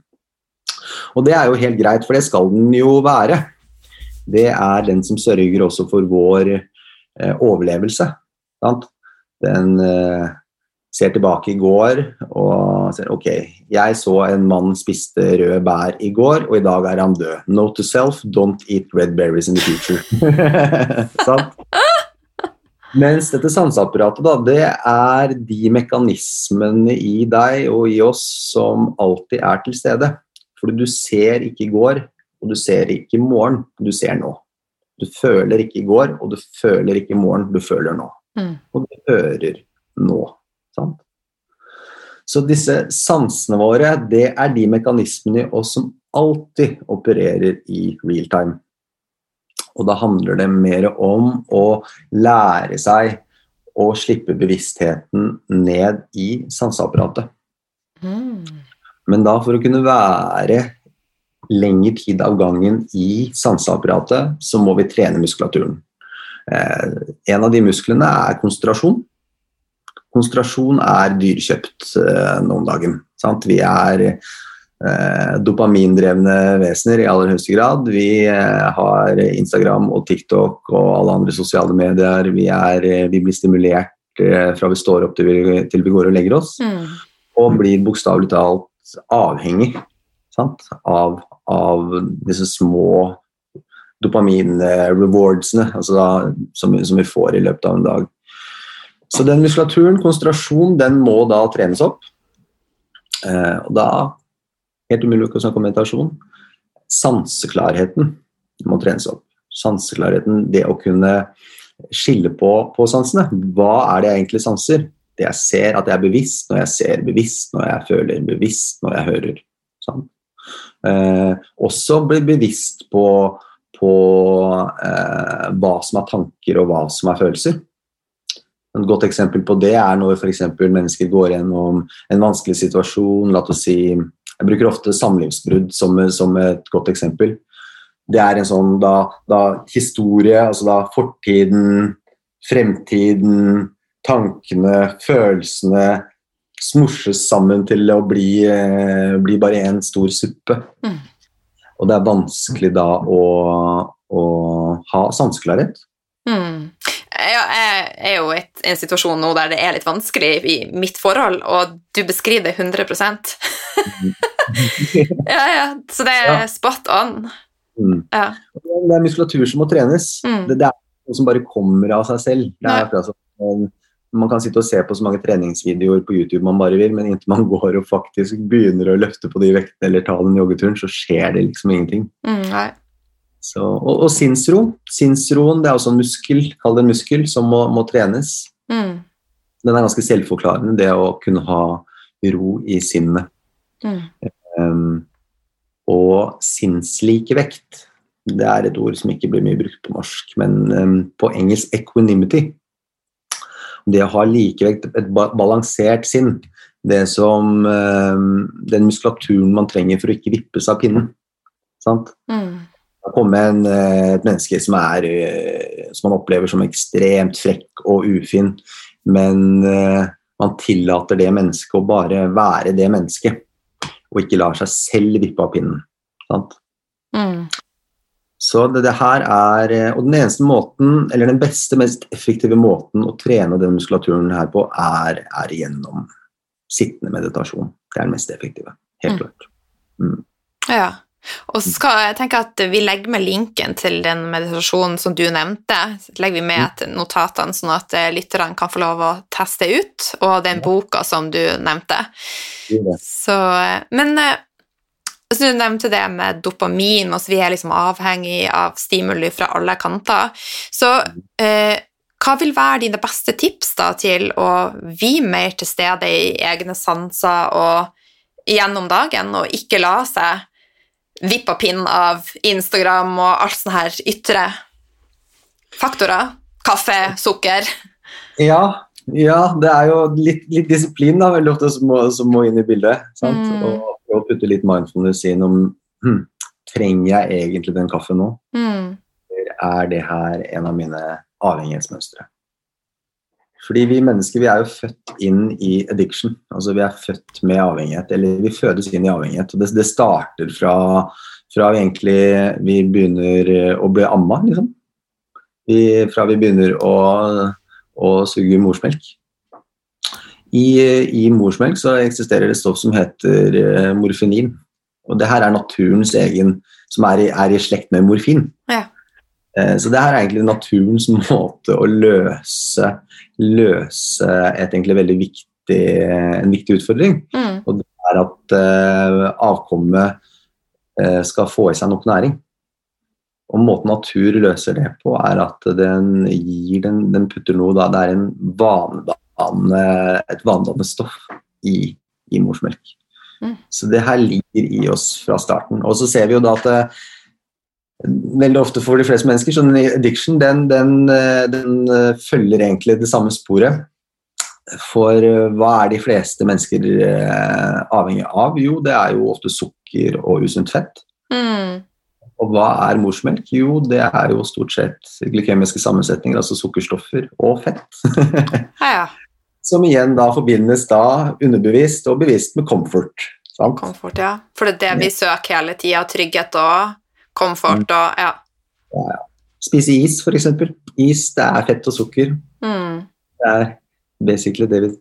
Og det er jo helt greit, for det skal den jo være. Det er den som sørger også for vår eh, overlevelse. Sant? Den eh, ser tilbake i går og sier ok, jeg så en mann spiste røde bær i går, og i dag er han død. Note to self, don't eat red berries in the future. <laughs> Sant? Mens dette sanseapparatet, da, det er de mekanismene i deg og i oss som alltid er til stede. Fordi du ser ikke i går, og du ser ikke i morgen, du ser nå. Du føler ikke i går, og du føler ikke i morgen, du føler nå. Mm. Og du hører nå. Sant? Så disse sansene våre, det er de mekanismene i oss som alltid opererer i real time. Og da handler det mer om å lære seg å slippe bevisstheten ned i sanseapparatet. Mm. Men da for å kunne være lengre tid av gangen i sanseapparatet, så må vi trene muskulaturen. Eh, en av de musklene er konsentrasjon. Konsentrasjon er dyrkjøpt eh, nå om dagen. Sant? Vi er eh, dopamindrevne vesener i aller høyeste grad. Vi eh, har Instagram og TikTok og alle andre sosiale medier. Vi, er, eh, vi blir stimulert eh, fra vi står opp til vi, til vi går og legger oss, Mm. og blir bokstavelig talt avhengig sant? Av, av disse små dopamin-rewardsene altså som, som vi får i løpet av en dag. Så den muskulaturen, konsentrasjon, den må da trenes opp. Eh, og da Helt umulig å snakke om meditasjon. Sanseklarheten må trenes opp. Sanseklarheten, det å kunne skille på, på sansene. Hva er det jeg egentlig sanser? Det jeg ser, at jeg er bevisst når jeg ser, bevisst når jeg føler, bevisst når jeg hører. Sånn. Eh, også bli bevisst på, på eh, hva som er tanker og hva som er følelser. Et godt eksempel på det er når f.eks. mennesker går gjennom en vanskelig situasjon. La oss si, Jeg bruker ofte samlivsbrudd som, som et godt eksempel. Det er en sånn da, da historie, altså da fortiden, fremtiden, tankene, følelsene smorses sammen til å bli, eh, bli bare en stor suppe. Mm. Og det er vanskelig da å, å ha sanseklarhet. Ja, jeg er jo i en situasjon nå der det er litt vanskelig i mitt forhold, og du beskriver det 100% <laughs> Ja, ja, så det er Ja. spot on. Mm. Ja. Det er muskulatur som må trenes. Mm. Det, det er noe som bare kommer av seg selv. Det er akkurat som, man kan sitte og se på så mange treningsvideoer på YouTube man bare vil, men inntil man <laughs> går og faktisk begynner å løfte på de vektene eller ta den joggeturen, så skjer det liksom ingenting. Mm, nei. Så, og, og sinnsro. Sinnsroen det er også en muskel, kall det en muskel, som må, må trenes. Mm, Den er ganske selvforklarende, det å kunne ha ro i sinnet. mm, Um, og sinnslikevekt, det er et ord som ikke blir mye brukt på norsk, men um, på engelsk equanimity. det å ha likevekt, et ba balansert sinn, det som um, Den muskulaturen man trenger for å ikke vippes av pinnen. Sant? Mm. Det kommer en, eh, et menneske som, er, eh, som man opplever som ekstremt frekk og ufin, men eh, man tillater det mennesket å bare være det mennesket, og ikke lar seg selv vippe av pinnen. Sant? Mm. Så det, det her er Og den eneste måten, eller den beste, mest effektive måten å trene den muskulaturen her på, er, er gjennom sittende meditasjon. Det er den mest effektive. Helt Mm. klart. Mm. Ja. Og så skal jeg tenke at vi legger med linken til den meditasjonen som du nevnte. Så legger vi med til notatene, sånn at eh, lytterne kan få lov å teste ut, og den boka som du nevnte. Så, eh, men eh, så du nevnte det med dopamin, og så vi er liksom avhengig av stimuli fra alle kanter. Så eh, hva vil være dine beste tips da til å bli mer til stede i egne sanser og gjennom dagen, og ikke la seg vippe av pinn av Instagram og alt sånne her ytre faktorer? Kaffe, sukker Ja, ja, det er jo litt, litt disiplin da, veldig ofte som må, som må inn i bildet. Sant? Mm. Og, og putte litt mindfulness inn om hm, Trenger jeg egentlig den kaffen nå? mm. Er det her en av mine avhengighetsmønstre? Fordi vi mennesker vi er jo født inn i addiction. altså Vi er født med avhengighet, eller vi fødes inn i avhengighet. og Det, det starter fra, fra egentlig vi begynner å bli amma, liksom. Vi, fra vi begynner å, å suge morsmelk. I, I morsmelk så eksisterer det stoff som heter eh, morfinin. Og det her er naturens egen, som er i, er i slekt med morfin. Ja. Eh, Så det her er egentlig naturens <laughs> måte å løse, løse et egentlig veldig viktig, en viktig utfordring. Mm. Og det er at uh, avkommet uh, skal få i seg nok næring. Og måten natur løser det på, er at den gir den, den putter noe da, Det er en vanedannende, et vanedannende stoff i, i morsmelk. Mm. Så det her ligger i oss fra starten. Og så ser vi jo da at eh, veldig ofte for de fleste mennesker, så den addiction den, den, eh, den eh, følger egentlig det samme sporet. For eh, hva er de fleste mennesker avhengig av? Jo, det er jo ofte sukker og usunt fett. Mm. Og hva er morsmelk? Jo, det er jo stort sett glykemiske sammensetninger, altså sukkerstoffer og fett. <laughs> Ja, ja. Som igjen da forbindes da underbevisst og bevisst med comfort. Sant? Komfort, ja. For det er det vi søker hele tida. Trygghet og komfort og ja. Spise is, f.eks. Is, det er fett og sukker. Mm. Det er basically det vi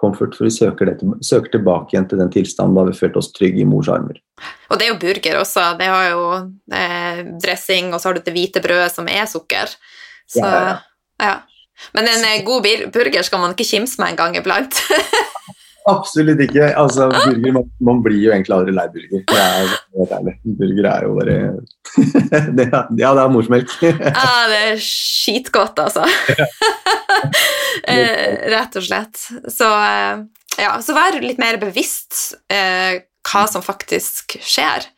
comfort, for vi søker, det, søker tilbake igjen til den tilstanden da vi følte oss trygge i mors armer. Og det er jo burger også. Det har jo eh, dressing, og så har du det hvite brødet som er sukker. Så, Ja, ja, ja. Men en eh, god burger skal man ikke kimse med en gang iblant. <laughs> Absolutt ikke. Altså, burger, man, man blir jo egentlig aldri lei burger. Det er helt ærlig. Burger er jo bare <laughs> det er, Ja, det er morsmelk. <laughs> ja, det er skitgodt, altså. <laughs> eh, rett og slett. Så, eh, ja, så vær litt mer bevisst eh, hva som faktisk skjer.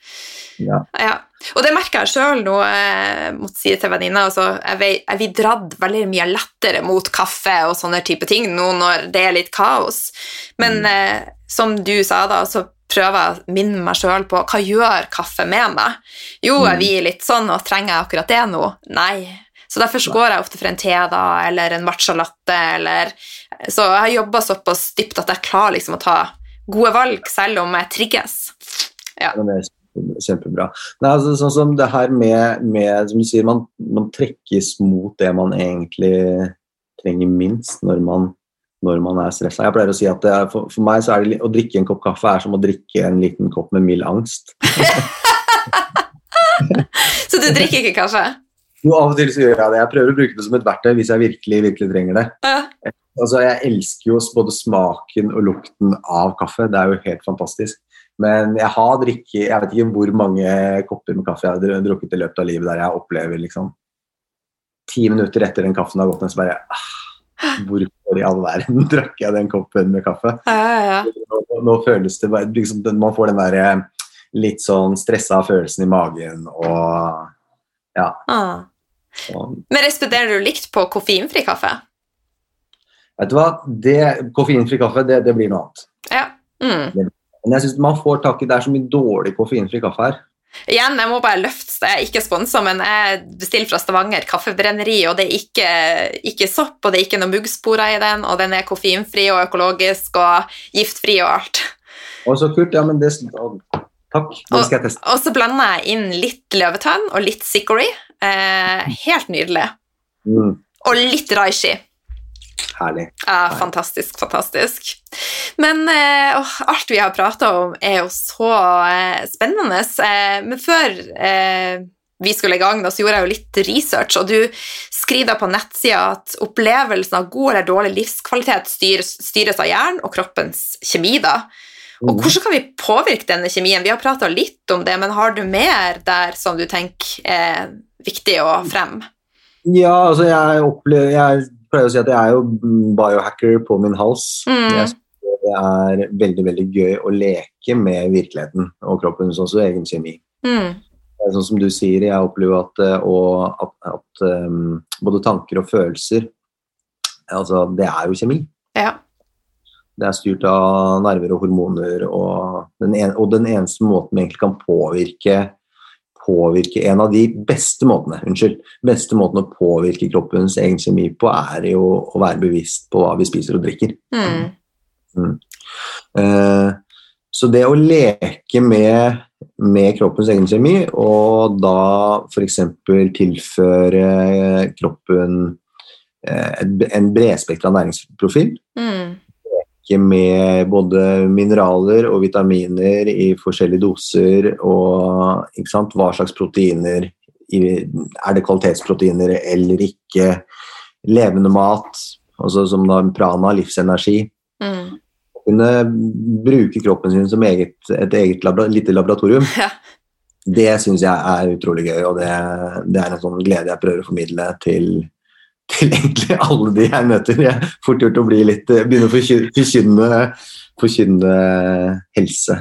Ja. Ja. Og det merker jeg sjøl nå, jeg måtte si til venninna. Altså, jeg jeg blir dratt veldig mye lettere mot kaffe og sånne type ting nå når det er litt kaos. Men eh, som du sa, da, så prøver jeg å minne meg sjøl på hva gjør kaffe med meg. Jo, jeg blir litt sånn, og trenger jeg akkurat det nå? Nei. Så derfor går jeg ofte for en te da, eller en matcha latte, eller Så jeg har jobba såpass dypt at jeg klarer liksom å ta gode valg, selv om jeg trigges. Ja. det er kjempebra. Nei, altså, sånn som det her med, med som du sier, man, man trekkes mot det man egentlig trenger minst når man, når man er stressa. Jeg pleier å si at er, for, for meg så er det å drikke en kopp kaffe er som å drikke en liten kopp med mild angst. <laughs> Så du drikker ikke kaffe? Jo, av og til så gjør jeg det. Jeg prøver å bruke det som et verktøy hvis jeg virkelig, virkelig trenger det. Ja. Altså, jeg elsker jo både smaken og lukten av kaffe. Det er jo helt fantastisk. Men jeg har drikket Jeg vet ikke hvor mange kopper med kaffe jeg har drukket i løpet av livet der jeg opplever liksom Ti minutter etter den kaffen har gått ned, så bare ah, Hvorfor i all verden <laughs> drakk jeg den koppen med kaffe? Ja, ja, ja. Nå, nå føles det bare liksom, Man får den der eh, litt sånn stressa følelsen i magen og Ja. Ah. Men responderer du likt på koffeinfri kaffe? Vet du hva, det, koffeinfri kaffe, det, det blir noe annet. Ja. Mm. Men jeg synes man får tak i Det er så mye dårlig koffeinfri kaffe her. Igjen, jeg må bare løfte. Jeg er ikke sponsa, men jeg bestiller fra Stavanger kaffebrenneri, og det er ikke, ikke sopp, og det er ikke noen muggsporer i den, og den er koffeinfri og økologisk og giftfri og alt. Og så kult. Ja, men det Takk, det skal jeg teste. Og så blander jeg inn litt løvetann og litt Sikori. Eh, helt nydelig. Mm, Og litt raishi. Herlig. Ja, fantastisk, fantastisk. Men eh, alt vi har prata om, er jo så eh, spennende. Eh, men før vi skulle i gang, da, så gjorde jeg jo litt research, og du skriver på nettsida at opplevelsen av god eller dårlig livskvalitet styres, styres av hjernen og kroppens kjemi. da. Og Mm. hvordan kan vi påvirke denne kjemien? Vi har prata litt om det, men har du mer der som du tenker er viktig å fremme? Ja, altså jeg opplever Jeg pleier å si at jeg er jo biohacker på min hals. Mm. Det er veldig veldig gøy å leke med virkeligheten og kroppens også egen kjemi. Mm. Er Sånn som du sier, jeg opplever at, eh, og at, at um, både tanker og følelser altså Det er jo kjemi. Ja. Det er styrt av nerver og hormoner, og den, en, og den eneste måten vi egentlig kan påvirke påvirke En av de beste måtene unnskyld, beste måten å påvirke kroppens egen kjemi på, er jo å være bevisst på hva vi spiser og drikker. Mm. Eh, så det å leke med, med kroppens egen kjemi, og da f.eks. tilføre kroppen eh, en- en bredspektra næringsprofil, Mm. Ikke med både mineraler og vitaminer i forskjellige doser, og sant, hva slags proteiner Er det kvalitetsproteiner eller ikke? Levende mat, altså som da prana, livsenergi. Mm. Kunne bruke kroppen sin som eget, et eget labra, lite laboratorium. Ja. Det syns jeg er utrolig gøy, og det, det er en sånn glede jeg prøver å formidle til, til egentlig alle de jeg møter. Jeg er fort gjort å bli litt, begynne å forky- forkynne, forkynne helse.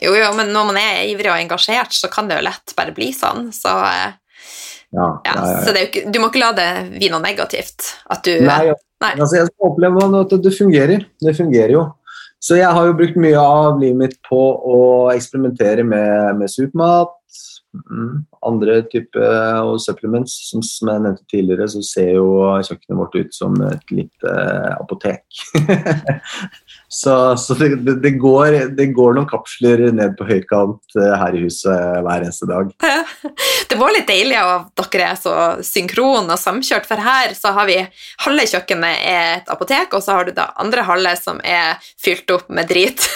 Jo, jo, men når man er ivrig og engasjert, så kan det jo lett bare bli sånn. Så, eh, Ja, ja, ja. så ikke, du må ikke la det bli noe negativt. At du Nei. Nei. Altså, jeg skal oppleve at det fungerer. Det fungerer jo. Så jeg har jo brukt mye av livet mitt på å eksperimentere med, med supermat, mm, andre typer og supplements. Som, som jeg nevnte tidligere, så ser jo kjøkkenet vårt ut som et lite apotek. <laughs> så så det, det, det, går, det går noen kapsler ned på høykant eh, her i huset hver eneste dag. <laughs> Det var litt deilig at dere er så synkron og samkjørt, for her så har vi halve kjøkkenet er et apotek, og så har du da andre halve som er fylt opp med drit.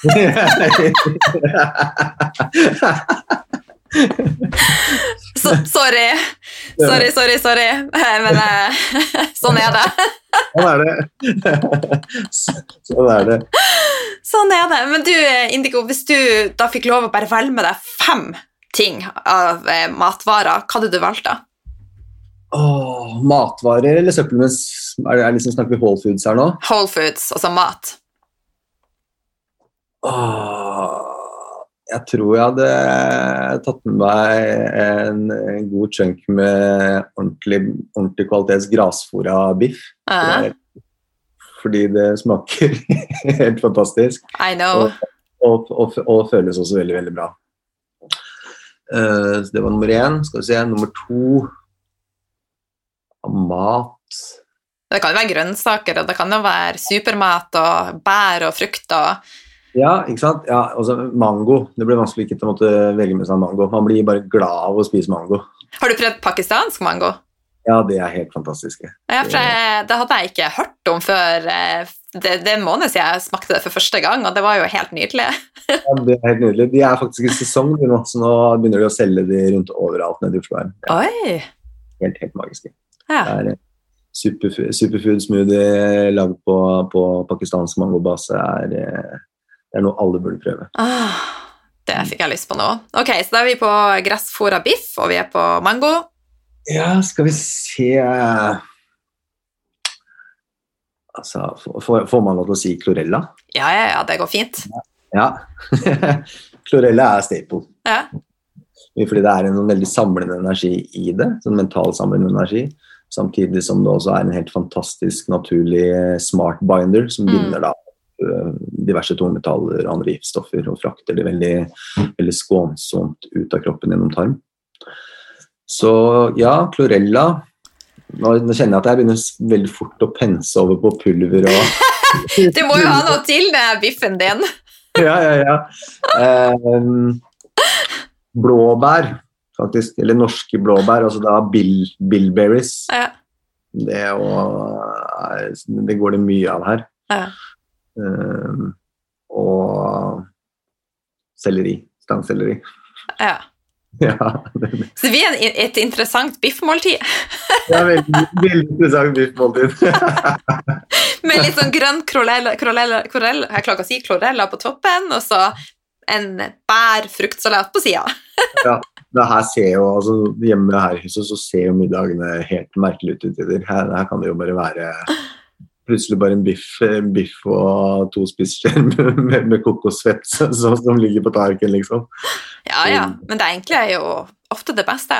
<laughs> <laughs> Så, sorry. Sorry, sorry, sorry. <laughs> Men eh, <laughs> sånn er det. Sånn er det. sånn er det. Sånn er det. Men du, Indigo, hvis du da fikk lov å bare velge med deg fem ting av eh, matvarer, hva hadde du valgt da? Åh, matvarer eller supplements? Er det, liksom, snakker vi Whole Foods her nå? Whole Foods, altså mat. Åh, jeg tror jeg hadde tatt med meg en, en god chunk med ordentlig, ordentlig kvalitets grasfòra biff. Eh, Fordi det smaker <laughs> helt fantastisk. I know. Og, og, og føles også veldig, veldig bra. Uh, det var nummer én. Skal vi se, nummer to Mat Det kan jo være grønnsaker, og det kan jo være supermat og bær og frukt og Ja, ikke sant? Ja, også mango. Det blir vanskelig ikke å måtte velge med seg mango. Man blir bare glad av å spise mango. Har du prøvd pakistansk mango? Ja, det er helt fantastiske. Ja, Det hadde jeg ikke hørt om før eh, det, det er en måned siden jeg smakte det for første gang, og det var jo helt nydelig. Ja, det er helt nydelig. De er faktisk i sesong nå, så nå begynner de å selge de rundt overalt nede i Oslo. her. Ja, Oi! helt, helt magiske. Ja. Det er eh, superfood, superfood smoothie lagd på, på pakistansk mangobase. Er, eh, det er noe alle burde prøve. Ah, det fikk jeg lyst på nå. Ok, så da er vi på gressfòra biff, og vi er på mango. Ja, skal vi se Altså, får, får man lov til å si chlorella? Ja, ja, ja, det går fint. Ja. <laughs> chlorella er staple. Ja. Fordi det er en veldig samlende energi i det. Sånn mental samlende energi. Samtidig som det også er en helt fantastisk naturlig smart binder som Mm. binder da diverse tungmetaller og andre giftstoffer og frakter det veldig, veldig skånsomt ut av kroppen gjennom tarm. Så ja, chlorella Nå, nå kjenner jeg at jeg begynner veldig fort å pense over på pulver og <laughs> Du må jo ha noe til det er biffen din. <laughs> Ja, ja, ja. Ehm, blåbær, faktisk. Eller norske blåbær, altså da bill, bilberries. Ja. Det, og, er- det går det mye av her. Ja. Ehm, og selleri. Stangselleri. Ja. <laughs> Ja, det Så det blir et interessant biffmåltid er veldig, veldig interessant biffmåltid. <laughs> med litt sånn grønn klorella, jeg klarer ikke å si klorella på toppen, og så en bær-fruktsalat på sida. <laughs> det her ser jo, altså Hjemme her i huset så ser jo middagene helt merkelig ut. til tider. Her, her kan det jo bare være plutselig bare en biff, en biff og to spiseskjeer med, med, med kokosfett som, som ligger på tallerkenen, liksom. Ja, ja, men det egentlig er jo ofte det beste.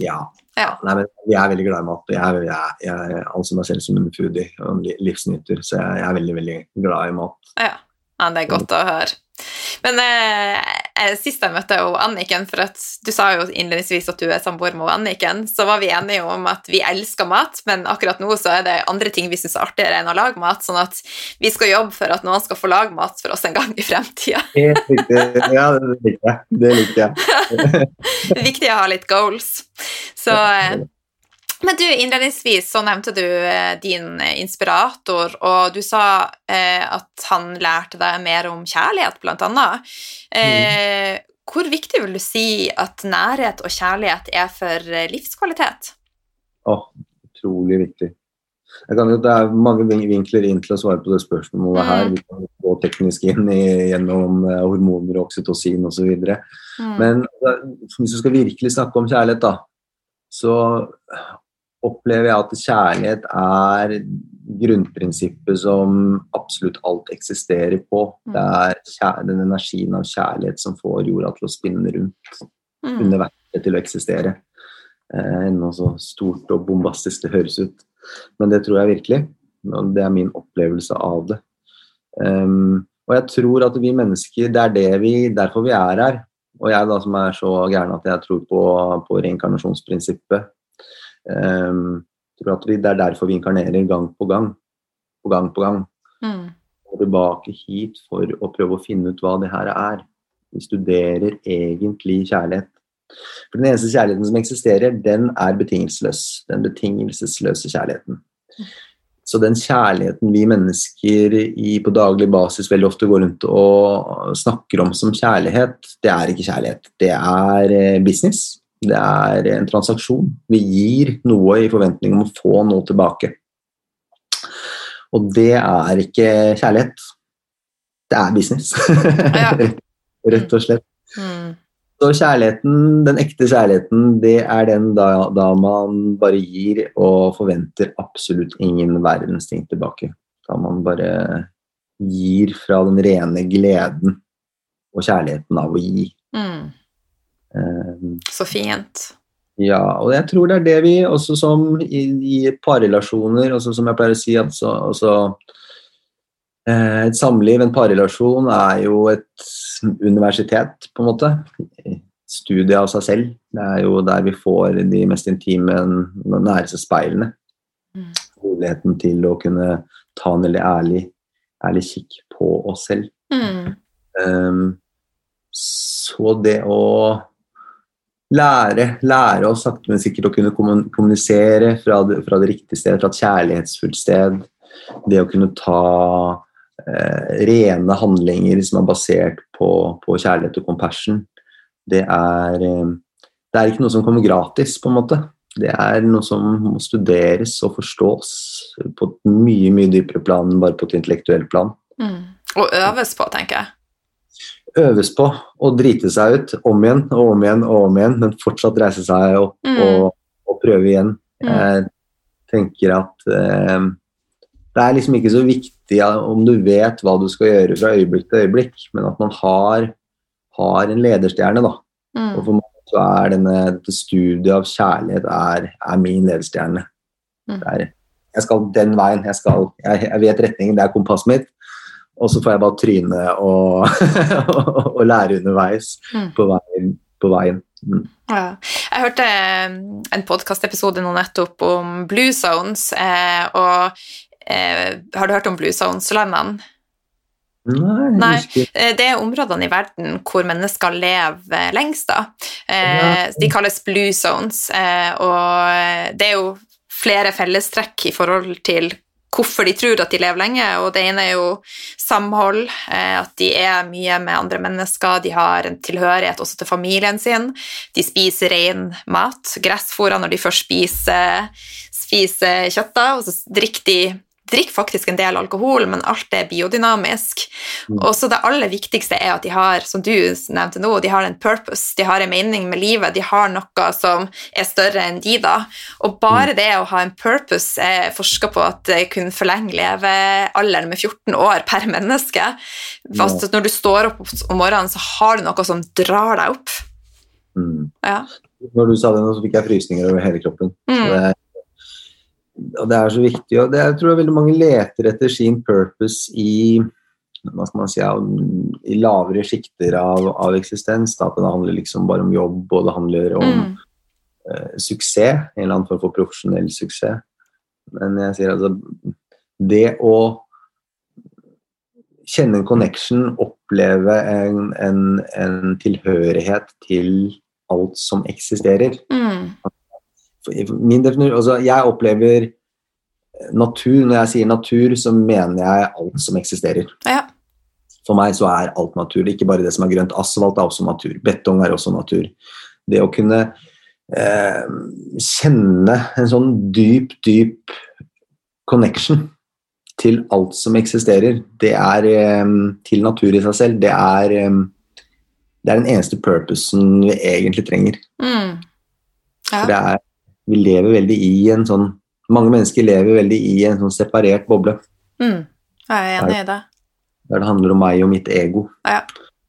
Ja. Ja. Nei, men Jeg er veldig glad i mat. Jeg, jeg, jeg anser meg selv som en foodie og en li- livsnyter, så jeg, jeg er veldig veldig glad i mat. Ja, ja det er godt å høre. Men eh, sist jeg møtte jo Anniken, for at du sa jo innledningsvis at du er samboer med Anniken, så var vi enige om at vi elsker mat, men akkurat nå så er det andre ting vi syns er artigere enn å lage mat, sånn at vi skal jobbe for at noen skal få lage mat for oss en gang i fremtida. Ja, det liker jeg. Det liker jeg. <laughs> Viktig å ha litt goals. Så eh, Men du, innledningsvis så nevnte du eh, din inspirator, og du sa eh, at han lærte deg mer om kjærlighet, blant annet. Eh, Hvor viktig vil du si at nærhet og kjærlighet er for livskvalitet? livskvalitet? Åh, utrolig viktig. Jeg kan det er mange vinkler inn til å svare på det spørsmålet her. Mm. Vi kan gå teknisk inn i, gjennom eh, hormoner, oksytocin osv. Mm. Men altså, hvis du skal virkelig snakke om kjærlighet, da, så opplever jeg at kjærlighet er grunnprinsippet som absolutt alt eksisterer på. Mm. Det er den energien av kjærlighet som får jorda til å spinne rundt Mm. verket til å eksistere. Eh, ennå så stort og bombastisk det høres ut. Men det tror jeg virkelig. Og det er min opplevelse av det. Um, og jeg tror at vi mennesker, det er det vi, derfor vi er her. Og jeg da som er så gæren at jeg tror på, på reinkarnasjonsprinsippet. Um, tror at vi, det er derfor vi inkarnerer gang på gang. På gang på gang. Mm. Og tilbake hit for å prøve å finne ut hva det her er. Vi studerer egentlig kjærlighet. For den eneste kjærligheten som eksisterer, den er betingelsesløs. Den betingelsesløse kjærligheten. Så den kjærligheten vi mennesker i, på daglig basis veldig ofte går rundt og snakker om som kjærlighet, det er ikke kjærlighet. Det er eh, business. Det er en transaksjon. Vi gir noe i forventning om å få noe tilbake. Og det er ikke kjærlighet. Det er business. Ja. <laughs> Rett og slett. Mm. Så kjærligheten, den ekte kjærligheten, det er den da, da man bare gir og forventer absolutt ingen verdens ting tilbake. Da man bare gir fra den rene gleden og kjærligheten av å gi. Mm. Eh, Så fint. ja, og jeg tror det er det vi også som i, i parrelasjoner, også som jeg pleier å si, at så, også, Et samliv, en parrelasjon, er jo et universitet, på en måte. Studie av seg selv. Det er jo der vi får de mest intime, næreste speilene. Mm. Muligheten til å kunne ta en veldig ærlig, ærlig kikk på oss selv. Mm. Um, så det å lære, lære oss sakte, men sikkert å kunne kommunisere fra det, fra det riktige stedet, fra et kjærlighetsfullt sted, det å kunne ta eh, rene handlinger som er basert på, på kjærlighet og compassion, det er, eh, det er ikke noe som kommer gratis, på en måte. Det er noe som må studeres og forstås på et mye mye dypere plan enn bare på et intellektuelt plan. Mm. Og øves på, tenker jeg. Øves på å drite seg ut om igjen og om igjen og om igjen, men fortsatt reise seg opp Mm. og, og prøve igjen. Mm. Jeg tenker at eh, det er liksom ikke så viktig om du vet hva du skal gjøre fra øyeblikk til øyeblikk, men at man har, har en lederstjerne, da. Og Mm. for meg så er denne, dette studiet av kjærlighet er, er min ledestjerne. Mm. Er, jeg skal den veien. Jeg, skal, jeg, jeg vet retningen, det er kompasset mitt. Og så får jeg bare tryne og, <laughs> og lære underveis Mm. på veien. På veien. Mm. Ja. Jeg hørte eh, en podkastepisode nå nettopp om blue zones, eh, og eh, har du hørt om blue zones-landene? Nei, Nei. Det er områdene i verden hvor mennesker lever lengst. da. Eh, de kalles blue zones, eh, og det er jo flere fellestrekk i forhold til hvorfor de tror at de lever lenge, og det ene er jo samhold, eh, at de er mye med andre mennesker, de har en tilhørighet også til familien sin, de spiser ren mat, gressfôra når de først spiser, spiser kjøtt, og så drikker de drikker faktisk en del alkohol, men alt er biodynamisk. Mm. Og så det aller viktigste er at de har, som du nevnte nå, de har en purpose, de har en mening med livet, de har noe som er større enn de, da. Og bare det å ha en purpose er forska på at det kunne forlenge levealderen med 14 år per menneske. Fast at når du står opp om morgenen, så har du noe som drar deg opp. mm. Ja. Når du sa det nå, så fikk jeg frysninger over hele kroppen. Mm. det, og det er så viktig. Og det, jeg tror veldig mange leter etter sin purpose i hva skal man si, i lavere sjikter av, av eksistens. Da, at det handler liksom bare om jobb, og det handler om Mm. uh, suksess. En eller annen form for profesjonell suksess. Men jeg sier altså Det å kjenne en connection, oppleve en, en, en tilhørighet til alt som eksisterer. Mm. Min definisjon altså jeg opplever natur. Når jeg sier natur, så mener jeg alt som eksisterer. Ja. For meg så er alt natur. Ikke bare det som er grønt. Asfalt er også natur. Betong er også natur. Det å kunne eh, kjenne en sånn dyp, dyp connection til alt som eksisterer, det er eh, til natur i seg selv. Det er, eh, det er den eneste purposen vi egentlig trenger. Mm. Ja. For det er, vi lever veldig i en sånn Mange mennesker lever veldig i en sånn separert boble. Mm. Jeg er enig i det. Der det handler om meg og mitt ego.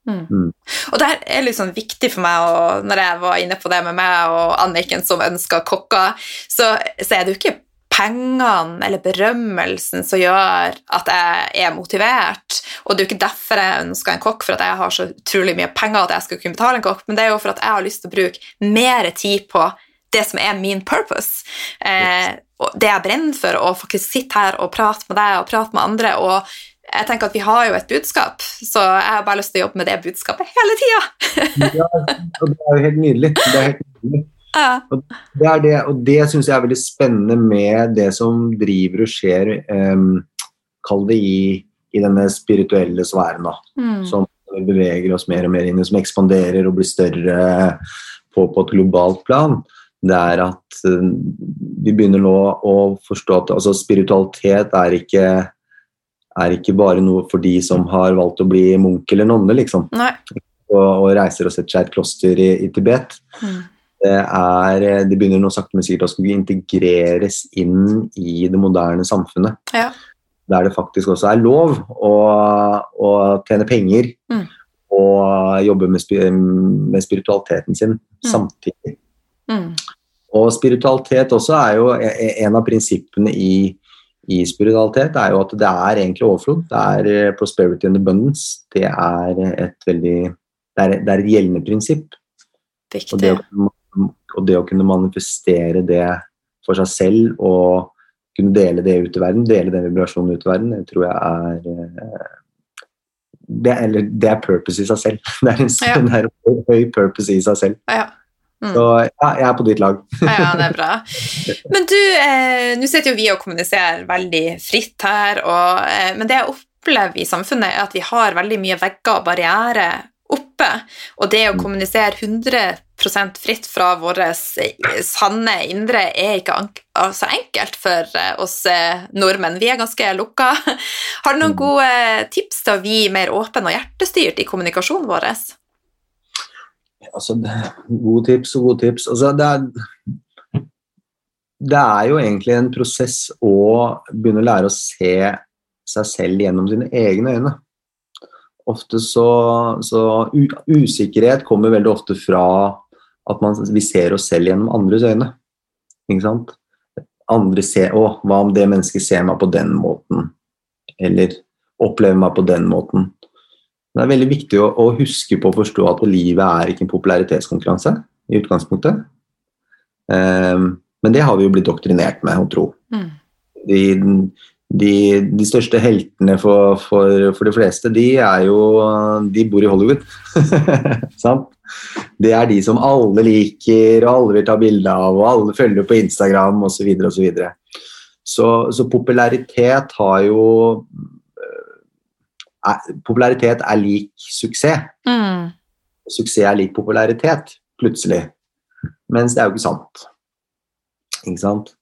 Mm. Mm. Og det er litt sånn viktig for meg, og når jeg var inne på det med meg og Anniken som ønska kokker, så, så er det jo ikke pengene eller berømmelsen som gjør at jeg er motivert. Og det er jo ikke derfor jeg ønsker en kokk, for at jeg har så utrolig mye penger at jeg skal kunne betale en kokk, men det er jo for at jeg har lyst til å bruke mer tid på det som er min purpose. Eh, og det jeg brenner for, å faktisk sitte her og prate med deg og prate med andre. og jeg tenker at Vi har jo et budskap, så jeg har bare lyst til å jobbe med det budskapet hele tida. Ja, og det er jo helt nydelig. Det er helt nydelig. <laughs> Ja. Det er det, og det syns jeg er veldig spennende med det som driver og skjer, um, kall det i, i denne spirituelle sfæren. Mm. Som vi beveger oss mer og mer inn i, som ekspanderer og blir større på, på et globalt plan. Det er at eh, vi begynner nå å forstå at altså, spiritualitet er ikke, er ikke bare noe for de som har valgt å bli munk eller nonne, liksom. Og, og reiser og setter seg i et kloster i, i Tibet. Mm. Det, er, det begynner nå sakte, men sikkert å skulle integreres inn i det moderne samfunnet. Ja. Der det faktisk også er lov å, å tjene penger Mm. og jobbe med, med spiritualiteten sin samtidig. Mm. Og spiritualitet også er jo e- e- en av prinsippene i, i spiritualitet er jo at det er egentlig overflod. Det er eh, prosperity and abundance. Det er et veldig det er, det er et gjeldende prinsipp. Og det, å, og det å kunne manifestere det for seg selv og kunne dele det ut i verden, dele den vibrasjonen ut i verden, det tror jeg er eh, det, er- eller, det er purpose i seg selv. <laughs> Det er en, Ja. det er en høy purpose i seg selv. Ja. Mm. Så ja, jeg er på ditt lag. ja, det er bra. <laughs> Men du, eh, nå sitter jo vi og kommuniserer veldig fritt her, og, eh, men det jeg opplever i samfunnet, er at vi har veldig mye vegger og barrierer oppe, og det å kommunisere 100% fritt fra våre sanne indre er ikke så altså enkelt for eh, oss eh, nordmenn. Vi er ganske lukka. <laughs> Har du noen Mm. gode tips til å bli mer åpen og hjertestyrt i kommunikasjonen vår? Altså, gode tips og gode tips. Altså, det, er, det er jo egentlig en prosess å begynne å lære å se seg selv gjennom sine egne øyne. Ofte så, så Usikkerhet kommer veldig ofte fra at man, vi ser oss selv gjennom andres øyne. Ikke sant? andre ser Å, hva om det mennesket ser meg på den måten? Eller opplever meg på den måten? Det er veldig viktig å, å huske på å forstå at livet er ikke en popularitetskonkurranse i utgangspunktet. Um, men det har vi jo blitt doktrinert med å tro. Mm. De, de, de, største heltene for, for, for, de fleste, de er jo De bor i Hollywood. <laughs> Sant? det er de som alle liker, og alle vil ta bilde av, og alle følger på Instagram osv. Så, så, så Så popularitet har jo er, Popularitet er lik suksess. Mm. Suksess er lik popularitet, plutselig. Mens det er jo ikke sant. Ikke sant?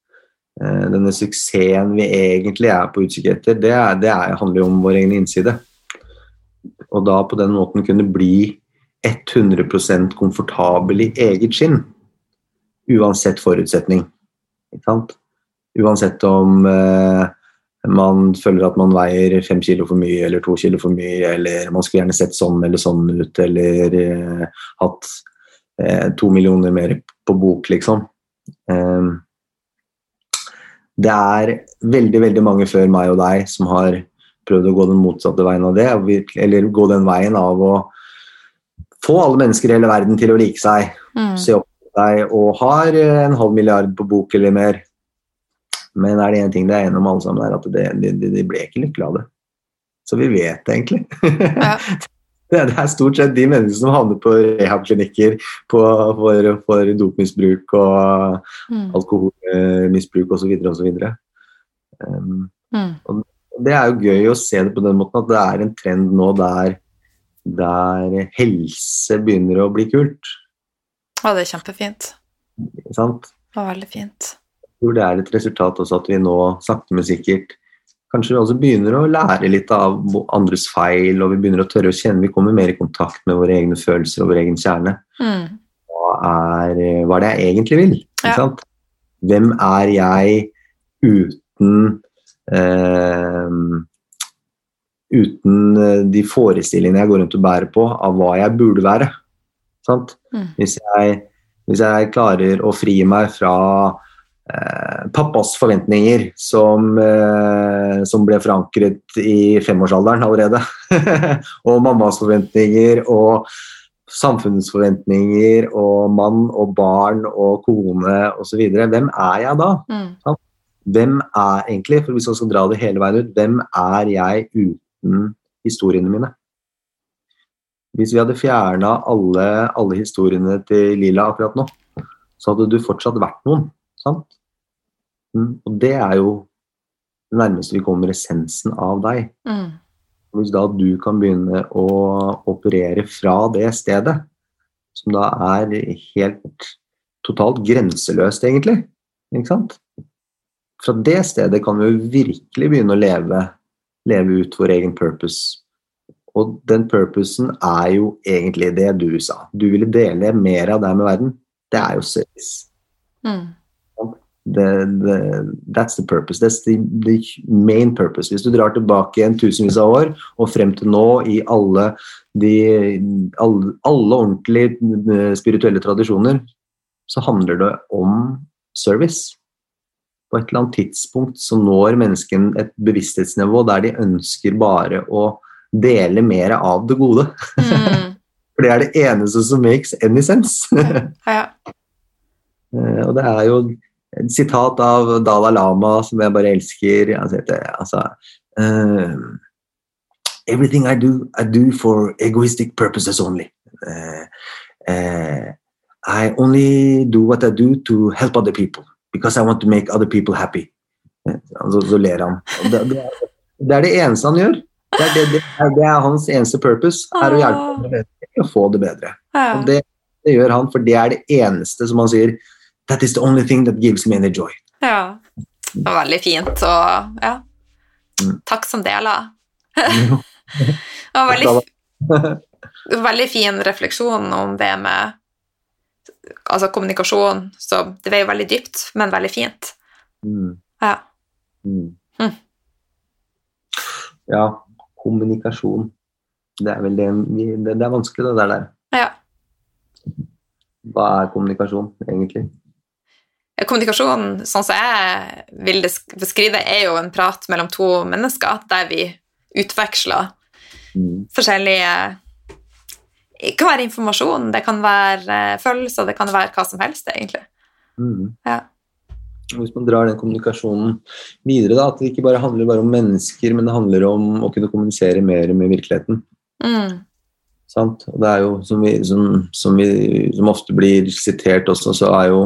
Eh, denne suksessen vi egentlig er på utkikk etter, det, er, det er, handler jo om vår egen innside. Og da på den måten kunne bli 100% komfortabel i eget skinn. Uansett forutsetning. Ikke sant? Uansett om eh, man føler at man veier fem kilo for mye eller to kilo for mye, eller man skulle gjerne sett sånn eller sånn ut, eller eh, hatt eh, to millioner mer på bok, liksom. Eh, det er veldig, veldig mange før meg og deg som har prøvd å gå den motsatte veien av det, eller gå den veien av å få alle mennesker i hele verden til å like seg, mm. se opp til deg og har en halv milliard på bok eller mer. Men er det én ting det er enig om alle sammen, er at det, de, de, ble ikke lykkelige av det. Så vi vet det egentlig. Ja. <laughs> det, er stort sett de menneskene som havner på rehab-klinikker for, for dopmisbruk og mm. alkoholmisbruk osv. osv. Um, mm. og det er jo gøy å se det på den måten at det er en trend nå der der helse begynner å bli kult. Å, det er kjempefint. Sant? Det var veldig fint. Tror det er et resultat også at vi nå sakte, men sikkert kanskje vi også begynner å lære litt av andres feil, og vi begynner å tørre å kjenne Vi kommer mer i kontakt med våre egne følelser og vår egen kjerne. Mm. Hva er, hva er det jeg egentlig vil? Ja. Hvem er jeg uten eh, uten eh, de forestillingene jeg går rundt og bærer på av hva jeg burde være. Mm. Hvis, jeg, hvis, jeg, klarer å fri meg fra pappas forventninger, som, eh, som, ble forankret i femårsalderen allerede, <laughs> og mammas forventninger og samfunnets forventninger og mann og barn og kone osv. Hvem er jeg da? Mm. Hvem er egentlig, for hvis man skal dra det hele veien ut, hvem er jeg uten historiene mine. Hvis vi hadde fjerna alle, alle, historiene til Lila akkurat nå, så hadde du fortsatt vært noen. sant? Mm, og det er jo det nærmeste vi kommer essensen av deg. Mm. Hvis da du kan begynne å operere fra det stedet, som da er helt totalt grenseløst, egentlig, ikke sant? Fra det stedet kan vi jo virkelig begynne å leve leve ut vår egen purpose. Og den purposen er jo egentlig det du sa. Du ville dele mer av deg med verden. Det er jo service. Mm. The, the, that's the purpose. That's the, the, main purpose. Hvis du drar tilbake en tusenvis av år og frem til nå i alle, de, alle, alle ordentlige eh, spirituelle tradisjoner, så handler det om service på et eller annet tidspunkt så når mennesken et bevissthetsnivå der de ønsker bare å dele mer av det gode. Mm. <laughs> For det er det eneste som makes any sense. ja. <laughs> Eh, og det er jo et sitat av Dalai Lama som jeg bare elsker. Altså uh, Everything I do, I do for egoistic purposes only. Uh, uh, I only do what I do to help other people because I want to make other people happy. Så, så ler han. Det, det, er, det, er, det eneste han gjør. Det er, det, er, det er hans eneste purpose, er å hjelpe andre å få det bedre. Og det, gjør han, for det er det eneste som han sier That is the only thing that gives me any joy. Ja. Det var veldig fint, og ja. Mm. Takk som deler. <laughs> det var veldig, <laughs> veldig fin refleksjon om det med altså kommunikasjon. Så det jo veldig dypt, men veldig fint. Mm. Ja. Mm. Mm. Ja, kommunikasjon. Det er vel det er vanskelig, det der. Ja. Hva er kommunikasjon, egentlig? Kommunikasjon, sånn som jeg vil beskrive det, er jo en prat mellom to mennesker der vi utveksler Mm. forskjellige Det kan være informasjon, det kan være eh, følelser, det kan være hva som helst, egentlig. Mm. Ja. Hvis man drar den kommunikasjonen videre, da, at det ikke bare handler bare om mennesker, men det handler om å kunne kommunisere mer med virkeligheten. Mm. Sant? Og det er jo, som, vi, som, som, vi, som ofte blir sitert også, så er jo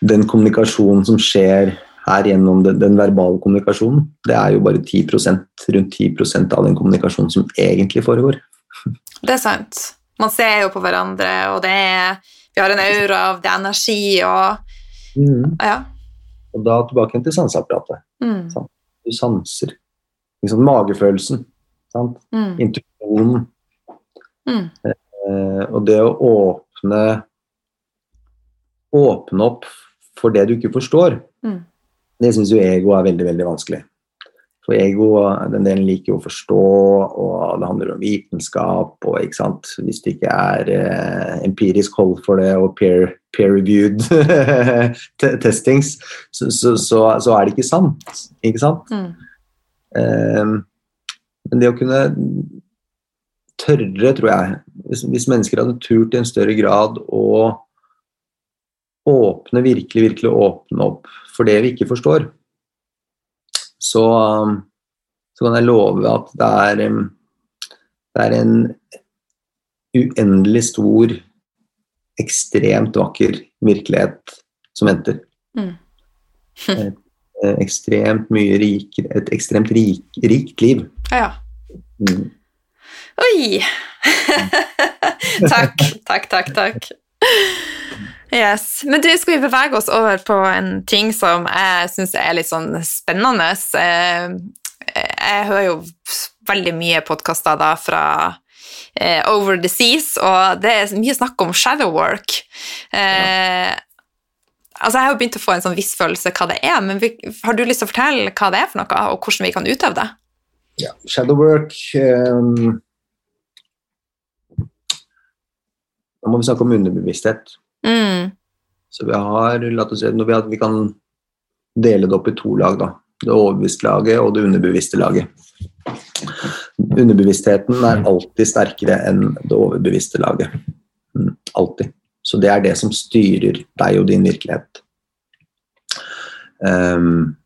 den kommunikasjonen som skjer her gjennom den, den verbale kommunikasjonen, det er jo bare 10% rundt 10% av den kommunikasjonen som egentlig foregår. <laughs> Det er sant. Man ser jo på hverandre, og det er Vi har en aura av det er energi og Ja. Og da tilbake til sanseapparatet. Mm. Du sanser. Liksom magefølelsen. Sant? Mm. Intuisjonen. Mm. Eh, og det å åpne Åpne opp for det du ikke forstår, Mm. det syns jo ego er veldig, veldig vanskelig. For ego, den delen liker jo å forstå, og det handler om vitenskap, og ikke sant Hvis det ikke er eh, empirisk hold for det, og peer, peer-reviewed <laughs> te- testings, så, så, så, så er det ikke sant. Ikke sant? Mm. Eh, men det å kunne tørre, tror jeg Hvis, hvis mennesker hadde turt i en større grad å åpne, virkelig, virkelig åpne opp for det vi ikke forstår, så, så kan jeg love at det er, det er en uendelig stor, ekstremt vakker virkelighet som venter. Mm. <laughs> Et, eh, ekstremt mye rikere Et ekstremt rik, rikt liv. Ja. Mm. Oi! <laughs> takk, takk, takk, takk. Yes. Men du, skal vi bevege oss over på en ting som jeg syns er litt sånn spennende. Eh, Jeg hører jo veldig mye podkaster da fra eh, Over the Seas, og det er mye snakk om shadow work. Ja. altså Jeg har jo begynt å få en sånn viss følelse hva det er, men har du lyst til å fortelle hva det er for noe, og hvordan vi kan utøve det? Ja, shadowwork um, Da må vi snakke om underbevissthet. Mm. Så vi har, la oss si, vi, vi kan dele det opp i to lag. da. Det overbevisste laget og det underbevisste laget. Underbevisstheten er alltid sterkere enn det overbevisste laget. Mm, alltid. Så det er det som styrer deg og din virkelighet. Um,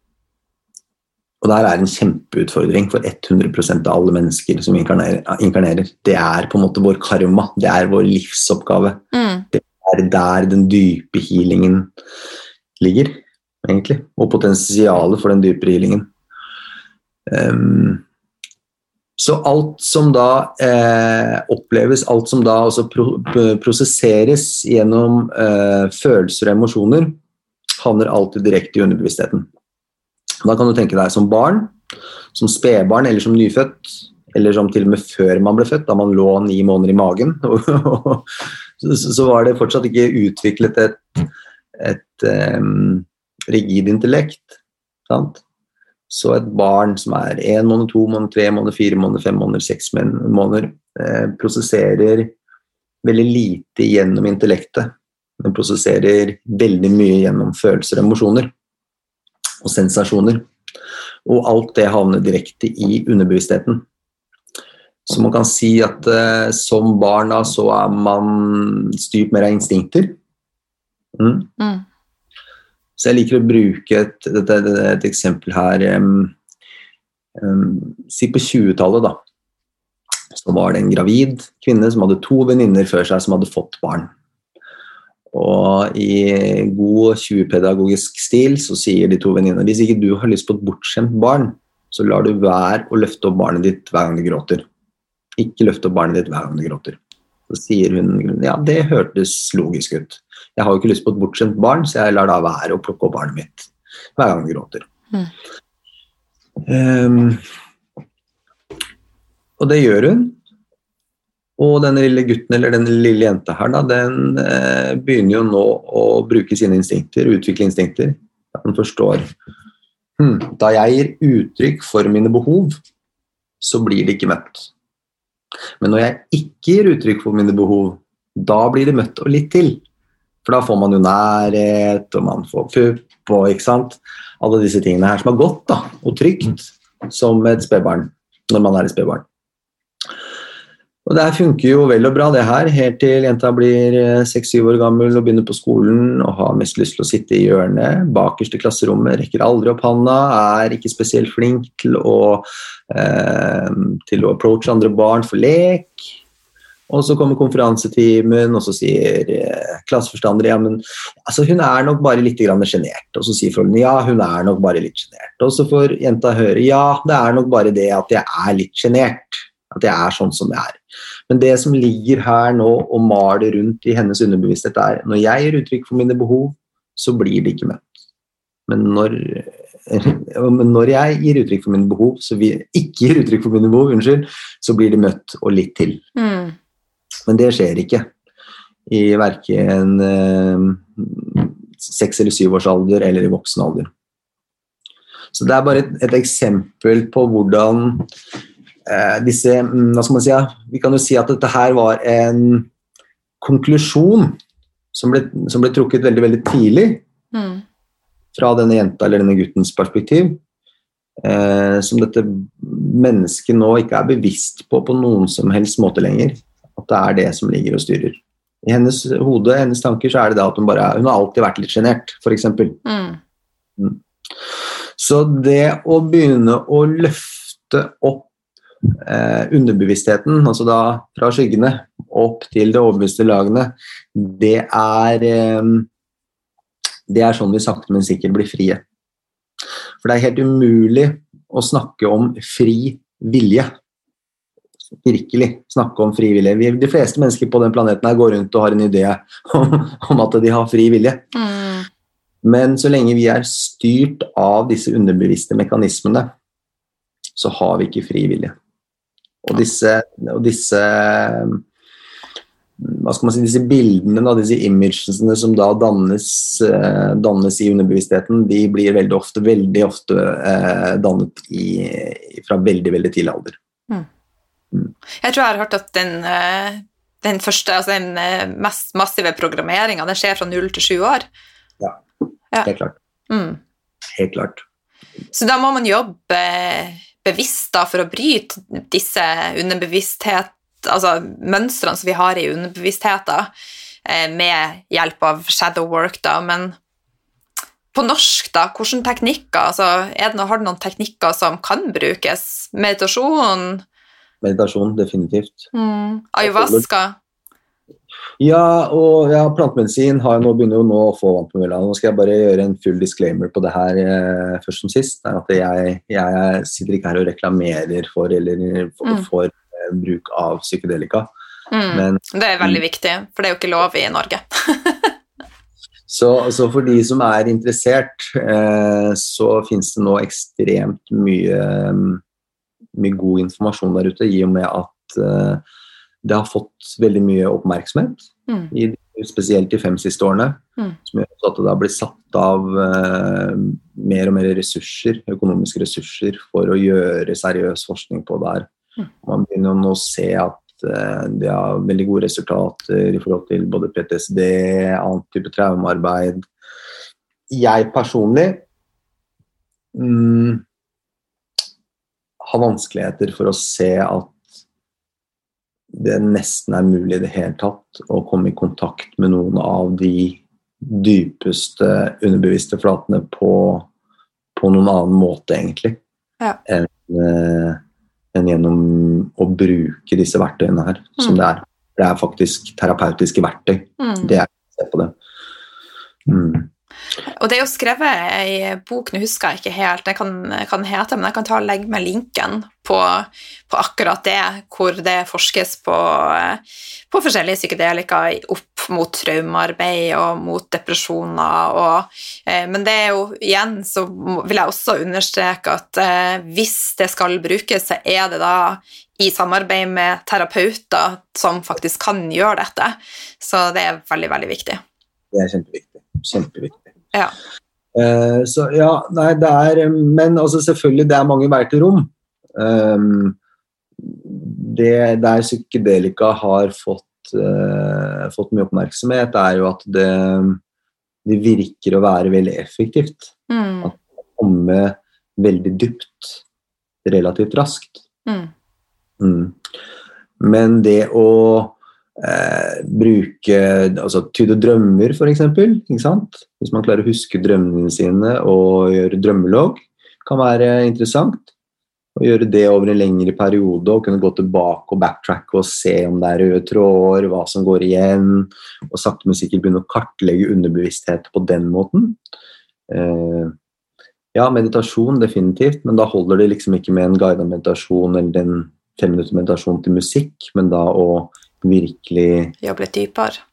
og der er en kjempeutfordring for 100% av alle mennesker som inkarnerer. Det er på en måte vår karma. Det er vår livsoppgave. Mm. Det er der den dype healingen ligger, egentlig. Og potensialet for den dype healingen. Um, så alt som da eh, oppleves, alt som da også pro prosesseres gjennom eh, følelser og emosjoner, havner alltid direkte i underbevisstheten. Da kan du tenke deg som barn, som spedbarn eller som nyfødt, eller som til og med før man ble født, da man lå ni måneder i magen. <laughs> så, var det fortsatt ikke utviklet et, et um, rigid intellekt. Sant? Så et barn som er én måned, to måneder, tre måneder, fire måneder, fem måneder, seks måneder, eh, prosesserer veldig lite gjennom intellektet, men prosesserer veldig mye gjennom følelser og emosjoner og sensasjoner. Og alt det havner direkte i underbevisstheten. Så man kan si at eh, som barn da, så er man styrt mer av instinkter. Mm. Mm. Så jeg liker å bruke et, et, er et eksempel her um, um, Si på 20-tallet, da. Så var det en gravid kvinne som hadde to venninner før seg som hadde fått barn. Og i god 20-pedagogisk stil så sier de to venninnene hvis ikke du har lyst på et bortskjemt barn, så lar du være å løfte opp barnet ditt hver gang det gråter. Ikke løfte opp barnet ditt hver gang det gråter. Så sier hun ja, det hørtes logisk ut. Jeg har jo ikke lyst på et bortskjemt barn, så jeg lar da være å plukke opp barnet mitt hver gang det gråter. Mm. Um, og det gjør hun. Og denne lille gutten eller denne lille jenta her, da, den eh, begynner jo nå å bruke sine instinkter, utvikle instinkter. Den forstår hm, Da jeg gir uttrykk for mine behov, så blir det ikke møtt. Men når jeg ikke gir uttrykk for mine behov, da blir det møtt og litt til. For da får man jo nærhet, og man får pupp og ikke sant. Alle disse tingene her som er godt da, og trygt som et spedbarn når man er et spedbarn. Og Det her funker jo vel og bra, det her, helt til jenta blir seks-syv år gammel og begynner på skolen og har mest lyst til å sitte i hjørnet bakerst i klasserommet, rekker aldri opp handa, er ikke spesielt flink til å, eh, til å approache andre barn for lek. Og så kommer konferansetimen, og så sier eh, klasseforstander ja, men altså, hun er nok bare litt sjenert. Og så sier forholdene ja, hun er nok bare litt sjenert. Og så får jenta høre ja, det er nok bare det at jeg er litt sjenert. At jeg er sånn som jeg er. Men det som ligger her nå og maler rundt i hennes underbevissthet, er når jeg gir uttrykk for mine behov, så blir det ikke møtt. Men når, <laughs> men når jeg gir uttrykk for mine behov, så vi, ikke gir uttrykk for mine behov, unnskyld, så blir det møtt og litt til. Mm. Men det skjer ikke i verken eh, seks- eller syvårsalder eller i voksen alder. Så det er bare et, et eksempel på hvordan disse mm, Hva skal man si? Vi kan jo si at dette her var en konklusjon som ble, som ble trukket veldig, veldig tidlig mm. fra denne jenta eller denne guttens perspektiv. Eh, som dette mennesket nå ikke er bevisst på på noen som helst måte lenger. At det er det som ligger og styrer. I hennes hode, hennes tanker, så er det da at hun bare Hun har alltid vært litt sjenert, f.eks. Mm. Mm. Så det å begynne å løfte opp eh, underbevisstheten, altså da fra skyggene opp til det overbevisste lagene, det er eh, Det er sånn vi sakte, men sikkert blir frie. For det er helt umulig å snakke om fri vilje. Virkelig snakke om fri vilje. Vi, de fleste mennesker på den planeten her går rundt og har en idé om, om at de har fri vilje. Mm. Men så lenge vi er styrt av disse underbevisste mekanismene, så har vi ikke fri vilje. Og disse, og disse hva skal man si, disse bildene, da, disse imagene som da dannes, eh, dannes, i underbevisstheten, de blir veldig ofte, veldig ofte eh, dannet i, fra veldig veldig tidlig alder. Mm. Mm. Jeg tror jeg har hørt at den, eh, den første, altså den eh, mest massive programmeringa skjer fra null til sju år. Ja, helt klart. Mm. Helt klart. Så da må man jobbe bevisst da, for å bryte disse underbevissthet, altså mønstrene som vi har i underbevisstheten, eh, med hjelp av shadow work, da, men på norsk, da, hvilke teknikker? Altså, det, har du noen teknikker som kan brukes? Meditasjon? Meditasjon, definitivt. Mm. Ayahuasca? Ja, og ja, plantemedisin har nå begynner jo nå å få med Nå skal jeg bare gjøre en full disclaimer på det her eh, først som sist. er at jeg, jeg, sitter ikke her og reklamerer for eller for, mm. for eh, bruk av psykedelika. Mm. Men, det er veldig viktig, for det er jo ikke lov i Norge. <laughs> så, så, for de som er interessert, eh, så finnes det nå ekstremt mye, mye god informasjon der ute, i og med at eh, det har fått veldig mye oppmerksomhet, mm. i, spesielt de fem siste årene. Mm. Som gjør at det har blitt satt av uh, mer og mer ressurser, økonomiske ressurser for å gjøre seriøs forskning på det her. Mm. Man begynner nå å se at uh, de har veldig gode resultater i forhold til både PTSD, annen type traumearbeid. Jeg personlig mm, har vanskeligheter for å se at det nesten er mulig i det hele tatt å komme i kontakt med noen av de dypeste underbevisste flatene på, på noen annen måte, egentlig, ja. enn uh, en gjennom å bruke disse verktøyene her, mm. som det er. Det er faktisk terapeutiske verktøy. Mm. Det er se på det. Mm. Og det er jo skrevet ei bok, nå husker jeg ikke helt det kan, kan hete, men jeg kan ta og legge med linken på, på, akkurat det, hvor det forskes på, på forskjellige psykedelika opp mot traumearbeid og mot depresjoner og eh, Men det er jo igjen så vil jeg også understreke at eh, hvis det skal brukes, så er det da i samarbeid med terapeuter som faktisk kan gjøre dette. Så det er veldig, veldig viktig. Det er kjempeviktig. Kjempeviktig. Ja. Uh, så ja, nei, det er Men altså, selvfølgelig, det er mange veier til rom. Um, det der psykedelika har fått uh, fått mye oppmerksomhet, er jo at det, det virker å være veldig effektivt. Mm. kommer veldig dypt relativt raskt. Mm. Mm. Men det å eh, bruke altså tyde drømmer, f.eks. Hvis man klarer å huske drømmene sine og gjøre drømmelogg, kan være interessant. Å gjøre det over en lengre periode og kunne gå tilbake og backtracke og se om det er røde tråder, hva som går igjen, og sakte, men sikkert begynne å kartlegge underbevissthet på den måten. Eh, ja, meditasjon definitivt, men da holder det liksom ikke med en guidet meditasjon eller en fem minutter meditasjon til musikk, men da å virkelig Jobbe litt dypere.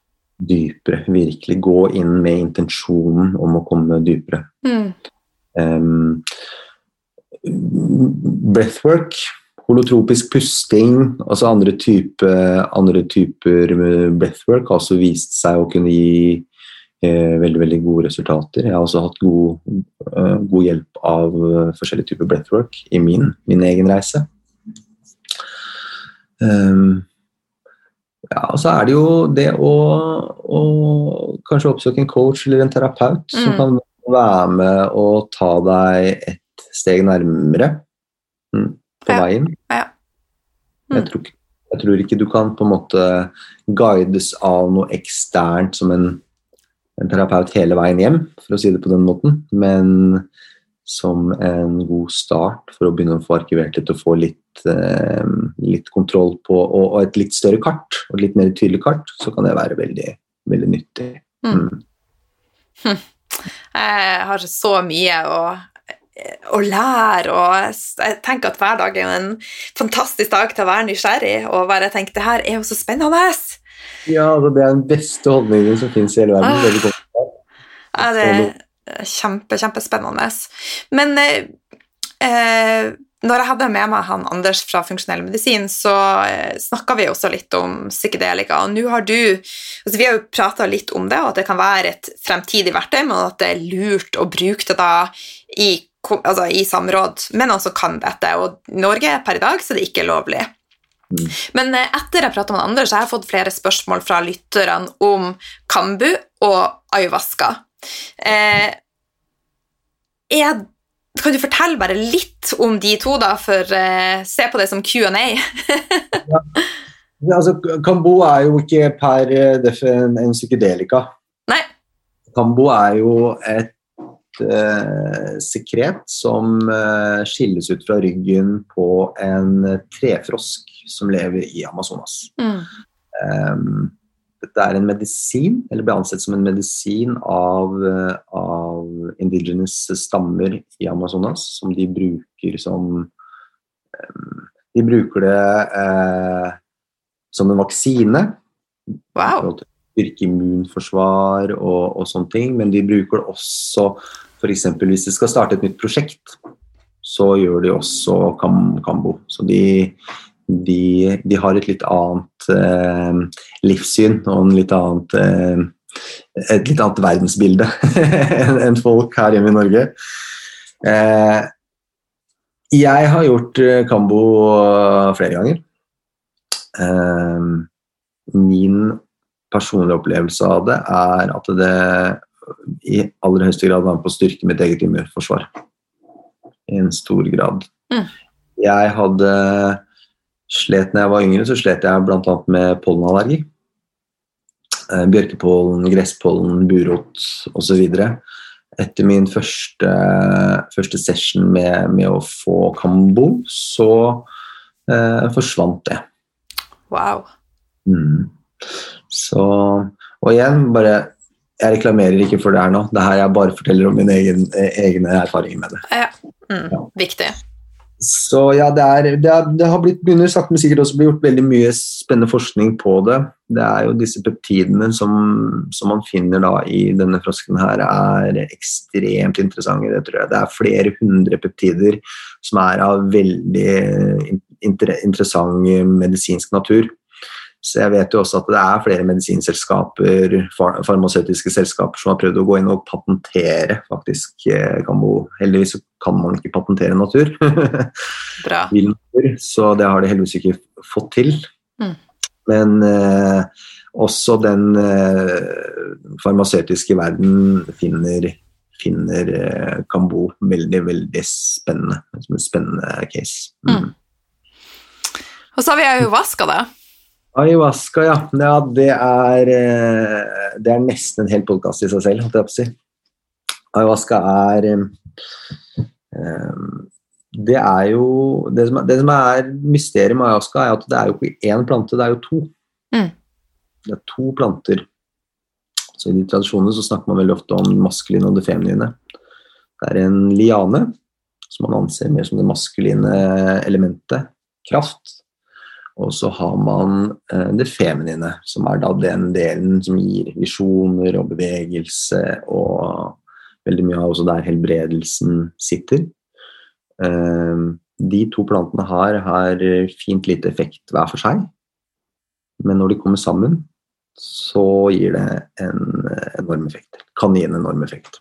dypere, virkelig gå inn med intensjonen om å komme dypere. Mm. Um, breathwork, holotropisk pusting, altså andre, type, andre typer breathwork har også vist seg å kunne gi eh, veldig veldig gode resultater. Jeg har også hatt god, eh, god hjelp av eh, forskjellige typer breathwork i min, min egen reise. Um, ja, og så er det jo det å, å kanskje oppsøke en coach eller en terapeut som Mm. kan være med og ta deg et steg nærmere mm, på Ja. veien. Ja. Jeg, Mm. tror, ikke- jeg tror ikke du kan på en måte guides av noe eksternt som en, en terapeut hele veien hjem, for å si det på den måten, men som en god start for å begynne å få arkivert litt og få litt, eh, litt kontroll på og, og et litt større kart, og et litt mer tydelig kart, så kan det være veldig, veldig nyttig. Mm. Mm. <laughs> Jeg har så mye å, å lære, og jeg tenker at hver dag er jo en fantastisk dag til å være nysgjerrig og bare tenke det her er jo så spennende. Ja, altså, det er den beste holdningen som finnes i hele verden. Ah. Ja, det kjempe, kjempespennende. Men eh, eh, når jeg hadde med meg han Anders fra funksjonell medisin, så eh, snakka vi også litt om psykedelika. Og nå har du altså Vi har jo prata litt om det, og at det kan være et fremtidig verktøy, men at det er lurt å bruke det da i, altså, i samråd med noen som kan dette. Og i Norge per i dag så det er ikke lovlig. Mm. Men eh, etter jeg prata med Anders, så har jeg fått flere spørsmål fra lytterne om kambu og ayahuasca. Eh, er, kan du fortelle bare litt om de to, da, for eh, se på det som Q&A? Ja, altså, Kambo er jo ikke per eh, en psykedelika. Nei. Kambo er jo et eh, sekret som eh, skilles ut fra ryggen på en trefrosk som lever i Amazonas. Mm. Um, dette er en medisin, eller ble ansett som en medisin av, eh, av indigenous stammer i Amazonas, som de bruker som um, De bruker det eh, som en vaksine. Wow. Styrke immunforsvar og, og sånne ting, men de bruker det også f.eks. hvis de skal starte et nytt prosjekt, så gjør de også kam, kambo. Så de, de, de har et litt annet eh, livssyn og en litt annet eh, et litt annet verdensbilde <laughs> enn folk her hjemme i Norge. Eh, jeg har gjort eh, kambo flere ganger. Eh, min personlige opplevelse av det er at det i aller høyeste grad var med på å styrke mitt eget immunforsvar. I en stor grad. Mm. Jeg hadde slet når jeg var yngre, så slet jeg bl.a. med pollenallergi. Eh, Bjørkepollen, gresspollen, burot osv. Etter min første, første session med, med å få kambo, så eh, forsvant det. wow. Mm. Så Og igjen, bare Jeg reklamerer ikke for det her nå. Det her jeg bare forteller om mine egen, eh, egne erfaringer med det. Ja. Mm. Ja. Viktig. Så ja, det, er, det, er, det har blitt, begynner sakte, men sikkert også bli gjort veldig mye spennende forskning på det. Det er jo disse peptidene som, som man finner da i denne frosken her, er ekstremt interessante. Det tror jeg. Det er flere hundre peptider som er av veldig inter, interessant medisinsk natur. Så jeg vet jo også at det er flere medisinselskaper, far, farmasøytiske selskaper, som har prøvd å gå inn og patentere faktisk eh, kambo. Heldigvis så kan man ikke patentere natur. <laughs> Bra. så det har de heldigvis ikke fått til. Mm. Men eh, også den eh, farmasøytiske verden finner, finner eh, Kambo veldig, veldig spennende. Som en spennende case. Mm. Og så har vi ayahuasca, da. Ayahuasca, ja. ja det, er, eh, det er nesten en hel podkast i seg selv, holdt jeg på å si. Ayahuasca er um, Det er jo det som, det som er mysteriet med ayahuasca, er at det er jo ikke én plante, det er jo to. Mm. Det er to planter. Så I de tradisjonene så snakker man veldig ofte om det maskuline og det feminine. Det er en liane, som man anser mer som det maskuline elementet, kraft. Og så har man eh, det feminine, som er da den delen som gir visjoner og bevegelse og veldig mye av også der helbredelsen sitter. Ehm, de to plantene her har fint lite effekt hver for seg, men når de kommer sammen, så gir det en enorm effekt. Kan gi en enorm effekt.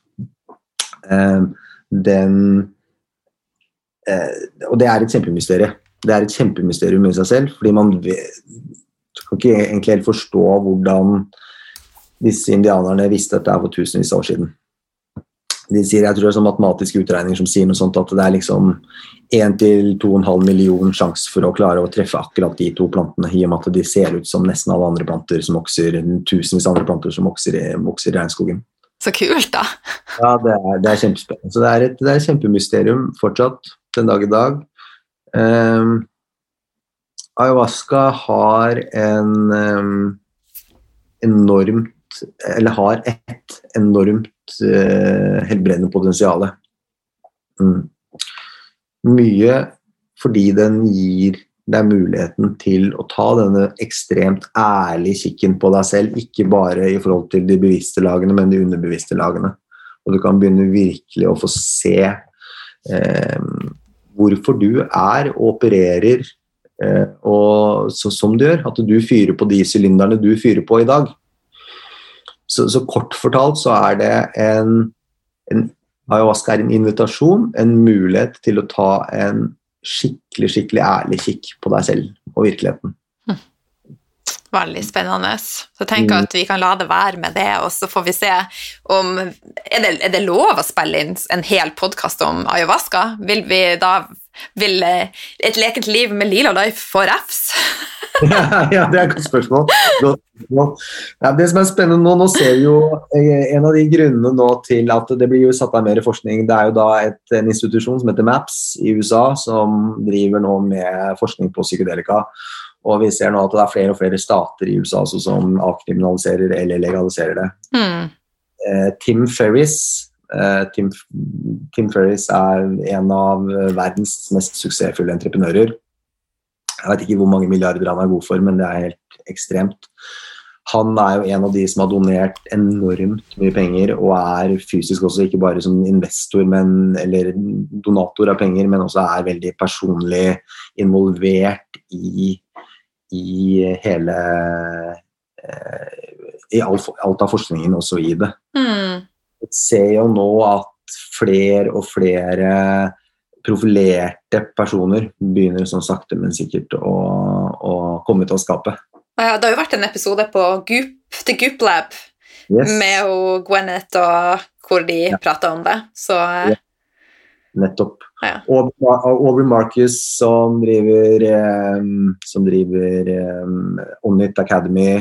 Ehm, den eh, Og det er et kjempemysterium. Det er et kjempemysterium i seg selv, fordi man vet, kan ikke egentlig helt forstå hvordan disse indianerne visste dette for tusenvis av år siden de sier, jeg tror det er sånn matematiske utregninger som sier noe sånt at det er liksom 1 til 2,5 million sjanse for å klare å treffe akkurat de to plantene, i og med at de ser ut som nesten alle andre planter som vokser, tusenvis andre planter som vokser i, vokser i regnskogen. Så kult, da. Ja, det er, det er kjempespennende. Så det er, et, det er et kjempemysterium fortsatt den dag i dag. Um, ayahuasca har en um, enormt Eller har et enormt uh, helbredende potensial. Mm. Mye fordi den gir deg muligheten til å ta denne ekstremt ærlige kikken på deg selv, ikke bare i forhold til de bevisste lagene, men de underbevisste lagene. Og du kan begynne virkelig å få se eh, hvorfor du er og opererer eh, og, så, som du gjør. At du fyrer på de sylinderne du fyrer på i dag. Så, så, kort fortalt så er det en, en Ayahuasca er en invitasjon, en mulighet til å ta en skikkelig, skikkelig ærlig kikk på deg selv og virkeligheten. Veldig spennende. Så tenker jeg at vi kan la det være med det, og så får vi se om Er det, er det lov å spille inn en hel podkast om ayahuasca? Vil vi da Vil eh, et lekent liv med Lila Life få refs? <laughs> ja, det er et godt spørsmål. Ja, det som er spennende nå, nå ser vi jo eh, en av de grunnene nå til at det blir jo satt av mer forskning. Det er jo da et, en institusjon som heter MAPS i USA, som driver nå med forskning på psykedelika. Og vi ser nå at det er flere og flere stater i USA altså, som avkriminaliserer eller legaliserer det. Mm. Eh, Tim Ferris eh, Tim, Tim Ferris er en av verdens mest suksessfulle entreprenører. Jeg vet ikke hvor mange milliarder han er god for, men det er helt ekstremt. Han er jo en av de som har donert enormt mye penger, og er fysisk også ikke bare som investor men, eller donator av penger, men også er veldig personlig involvert i, i hele eh, I alt, av forskningen også i det. Mm. Jeg ser jo nå at flere og flere profilerte personer begynner sånn sakte, men sikkert å, å komme ut av skapet. Ja, det har jo vært en episode på Goop, The Goop Lab yes. med og Gwyneth, og hvor de ja. prata om det. Så ja. Nettopp. Ja. Aubrey Marcus, som driver, um, som driver um, Onnit Academy,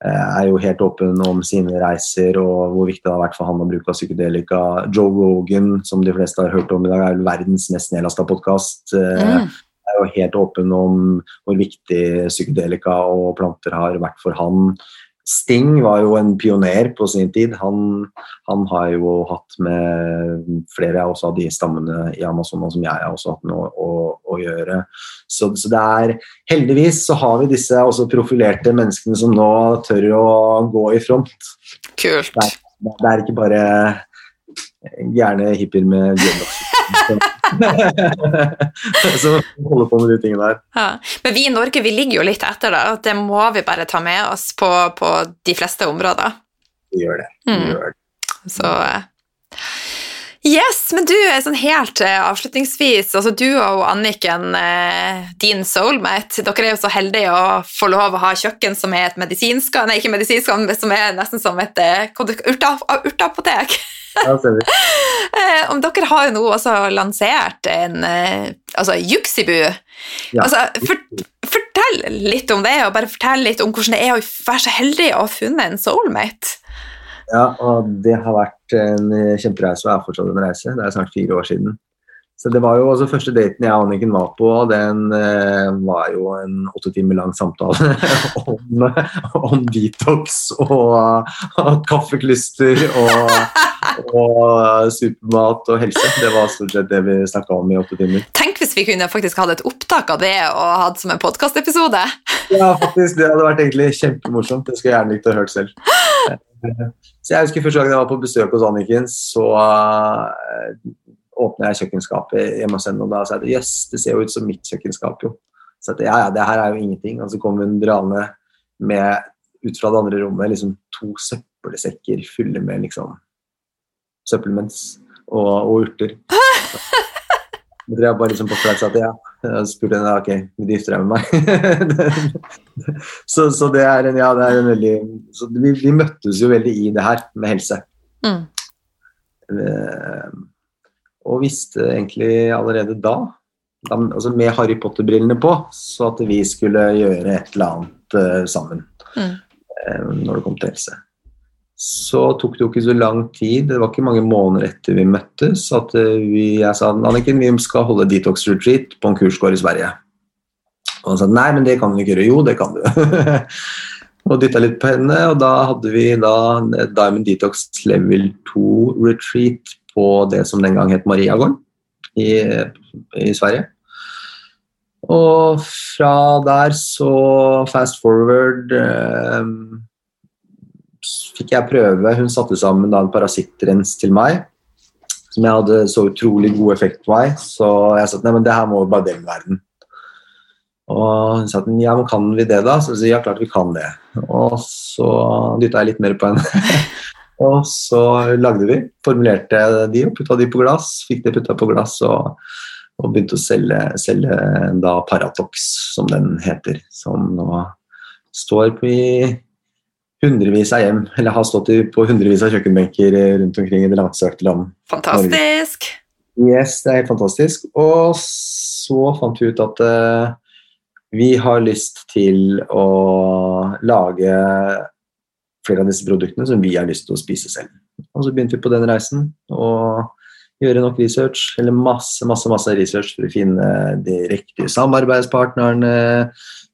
Eh, er jo helt åpen om sine reiser og hvor viktig det har vært for han å bruke psykedelika. Joe Rogan, som de fleste har hørt om i dag, er verdens mest nedlasta podkast. Eh, mm. Er jo helt åpen om hvor viktig psykedelika og planter har vært for han. Sting var jo en pioner på sin tid. Han, han har jo hatt med flere også av de stammene i Amazonas som jeg har også hatt med å, å, å gjøre. Så, så, det er Heldigvis så har vi disse også profilerte menneskene som nå tør å gå i front. Kult. Det er, det er ikke bare gærne hippier med dreadlocks. <laughs> så holder på med de tingene der. Ja. Men vi i Norge vi ligger jo litt etter, da. Det må vi bare ta med oss på, på de fleste områder. Vi gjør det. Vi mm. gjør det. Så Yes, men du, sånn helt uh, avslutningsvis, altså du og Anniken, uh, din soulmate, dere er jo så heldige å få lov å ha kjøkken som er et medisinsk Nei, ikke medisinsk, men som er nesten som et urteapotek. <laughs> Ja, om dere har jo nå også lansert en altså Juksibu. Ja. Altså, for, fortell litt om det, og bare fortell litt om hvordan det er å være så heldig å ha funnet en soulmate. Ja, og det har vært en kjempereise, og er fortsatt en reise. Det er snart fire år siden. Så det var jo også Første daten jeg og Anniken var på, den eh, var jo en åtte timer lang samtale <laughs> om, om detox og, og kaffeklyster og, og, supermat og helse. Det var stort sett det vi snakka om i åtte timer. Tenk hvis vi kunne faktisk hatt et opptak av det og hatt som en podkastepisode. Ja, faktisk. Det hadde vært egentlig kjempemorsomt. Det skulle jeg gjerne likt å høre selv. <gasps> Så jeg husker Første gang jeg var på besøk hos Anniken, så åpna jeg kjøkkenskapet hjemme hos henne, og da sa jeg jøss, yes, det ser jo ut som mitt kjøkkenskap, jo. Så sa, ja, ja, det her er jo ingenting. Og så kom hun draende med, ut fra det andre rommet, liksom to søppelsekker fulle med liksom supplements og, og urter. <laughs> Jeg tror jeg bare liksom på flaks at ja, jeg spurte henne ok, vil du gifte deg med meg. <laughs> så, så, det er en, ja, det er en veldig så vi, vi, møttes jo veldig i det her med helse. Mm. Uh, og visste egentlig allerede da, da altså med Harry Potter-brillene på, så at vi skulle gjøre et eller annet uh, sammen mm. uh, når det kom til helse. Så tok det jo ikke så lang tid, det var ikke mange måneder etter vi møttes, at uh, vi, jeg sa Anniken, vi skal holde detox retreat på en kursgård i Sverige. Og han sa nei, men det kan du ikke gjøre. Jo, det kan du. <laughs> og dytta litt på henne, og da hadde vi da Diamond Detox Level 2 retreat på det som den gang het Mariagården i, i Sverige. Og fra der så fast forward eh, fikk jeg prøve. Hun satte sammen da en parasittrens til meg som jeg hadde så utrolig god effekt på meg. Så jeg sa nei, det her må bare dele verden. Og hun sa ja, men kan vi det, da? Så jeg sa ja, klart vi kan det. Og så dytta jeg litt mer på henne. <laughs> Og så lagde vi, formulerte de og putta de på glass. Fikk det putta på glass og, og begynte å selge, selge, da Paratox, som den heter. Som nå står i hundrevis av hjem, eller har stått på hundrevis av kjøkkenbenker rundt omkring i det langstrakte land. Fantastisk! Yes, det er helt fantastisk. Og så fant vi ut at uh, vi har lyst til å lage flere av disse produktene som vi har lyst til å spise selv. Og så begynte vi på den reisen og gjøre nok research, eller masse, masse, masse research for å finne de riktige samarbeidspartnerne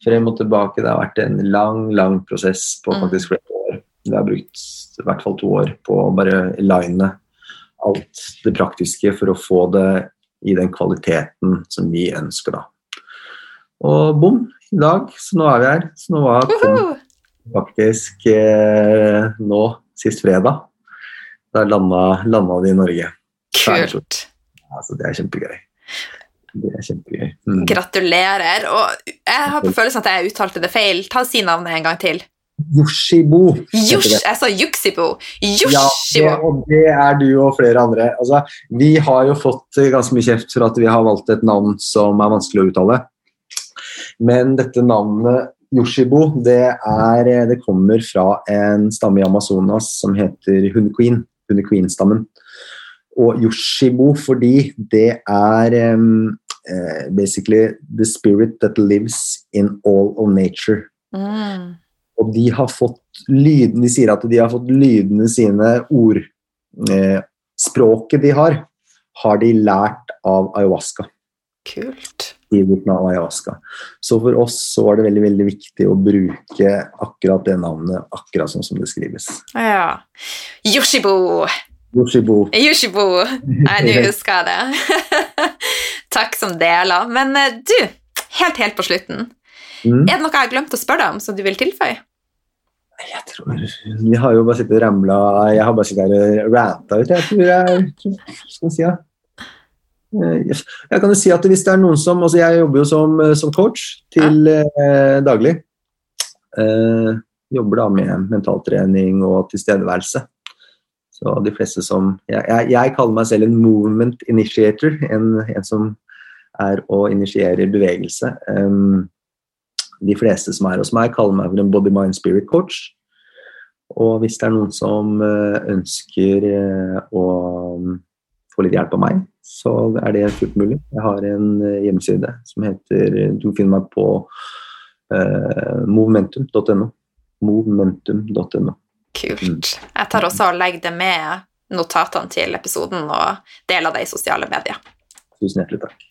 frem og tilbake. Det har vært en lang, lang prosess på mm. faktisk flere år. Vi har brukt i hvert fall to år på å bare line alt det praktiske for å få det i den kvaliteten som vi ønsker, da. Og bom, i dag, så nå er vi her. Så nå var kom, faktisk eh, nå, sist fredag. Da landa, landa de i Norge. Kult. Altså, det er kjempegøy. Det er kjempegøy. Mm. Gratulerer. Og jeg har på følelsen at jeg uttalte det feil. Ta Si navnet en gang til. Yoshibo. Yosh, jeg sa Yuxibo. Yoshibo. Ja, det, og det er du og flere andre. Altså, vi har jo fått ganske mye kjeft for at vi har valgt et navn som er vanskelig å uttale. Men dette navnet Yoshibo det, er, det kommer fra en stamme i Amazonas som heter hundequeen. Hundequeen-stammen. Og Yoshibo fordi det er um, basically the spirit that lives in all of nature. Mm. Og de har fått lyden De sier at de har fått lydene sine, ord eh, Språket de har, har de lært av ayahuasca. Kult tidlig av ayahuasca. Så for oss så var det veldig veldig viktig å bruke akkurat det navnet akkurat sånn som det skrives. Ja. Yoshibo. Yoshibo. Yoshibo. Nei, nå <laughs> husker jeg det. <laughs> Takk som deler. Men eh, du, helt, helt på slutten. Mm. Er det noe jeg har glemt å spørre deg om som du vil tilføye? Jeg tror Vi har jo bare sittet og ramla Jeg har bare sittet her og ranta ut. Jeg tror jeg, <laughs> skal si, ja. Eh, jeg kan jo si at hvis det er noen som altså Jeg jobber jo som, eh, som coach til eh, daglig. Eh, jobber da med mentaltrening og tilstedeværelse. Så de fleste som Jeg, jeg, jeg kaller meg selv en movement initiator, en, en som er å initiere bevegelse. Um, de fleste som er hos meg, kaller meg for en body mind spirit coach. Og hvis det er noen som uh, ønsker å få litt hjelp av meg, så er det fullt mulig. Jeg har en uh, hjemmeside som heter Du finner meg på movementum.no. Movementum.no. Kult. Mm. Jeg tar også og legger det med notatene til episoden og deler det i sosiale medier. Tusen hjertelig takk.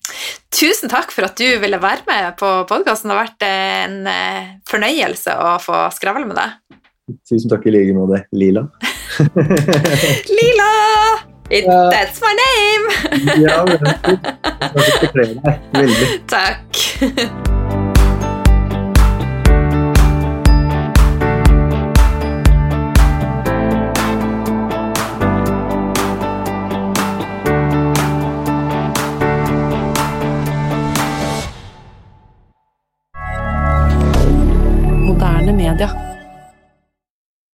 Tusen takk for at du ville være med på podkasten. Det har vært en eh, fornøyelse å få skravle med deg. Tusen takk i like måte, Lila. <laughs> Lila! It, ja. That's my name! <laughs> ja, veldig. veldig. <laughs> Takk. D'accord.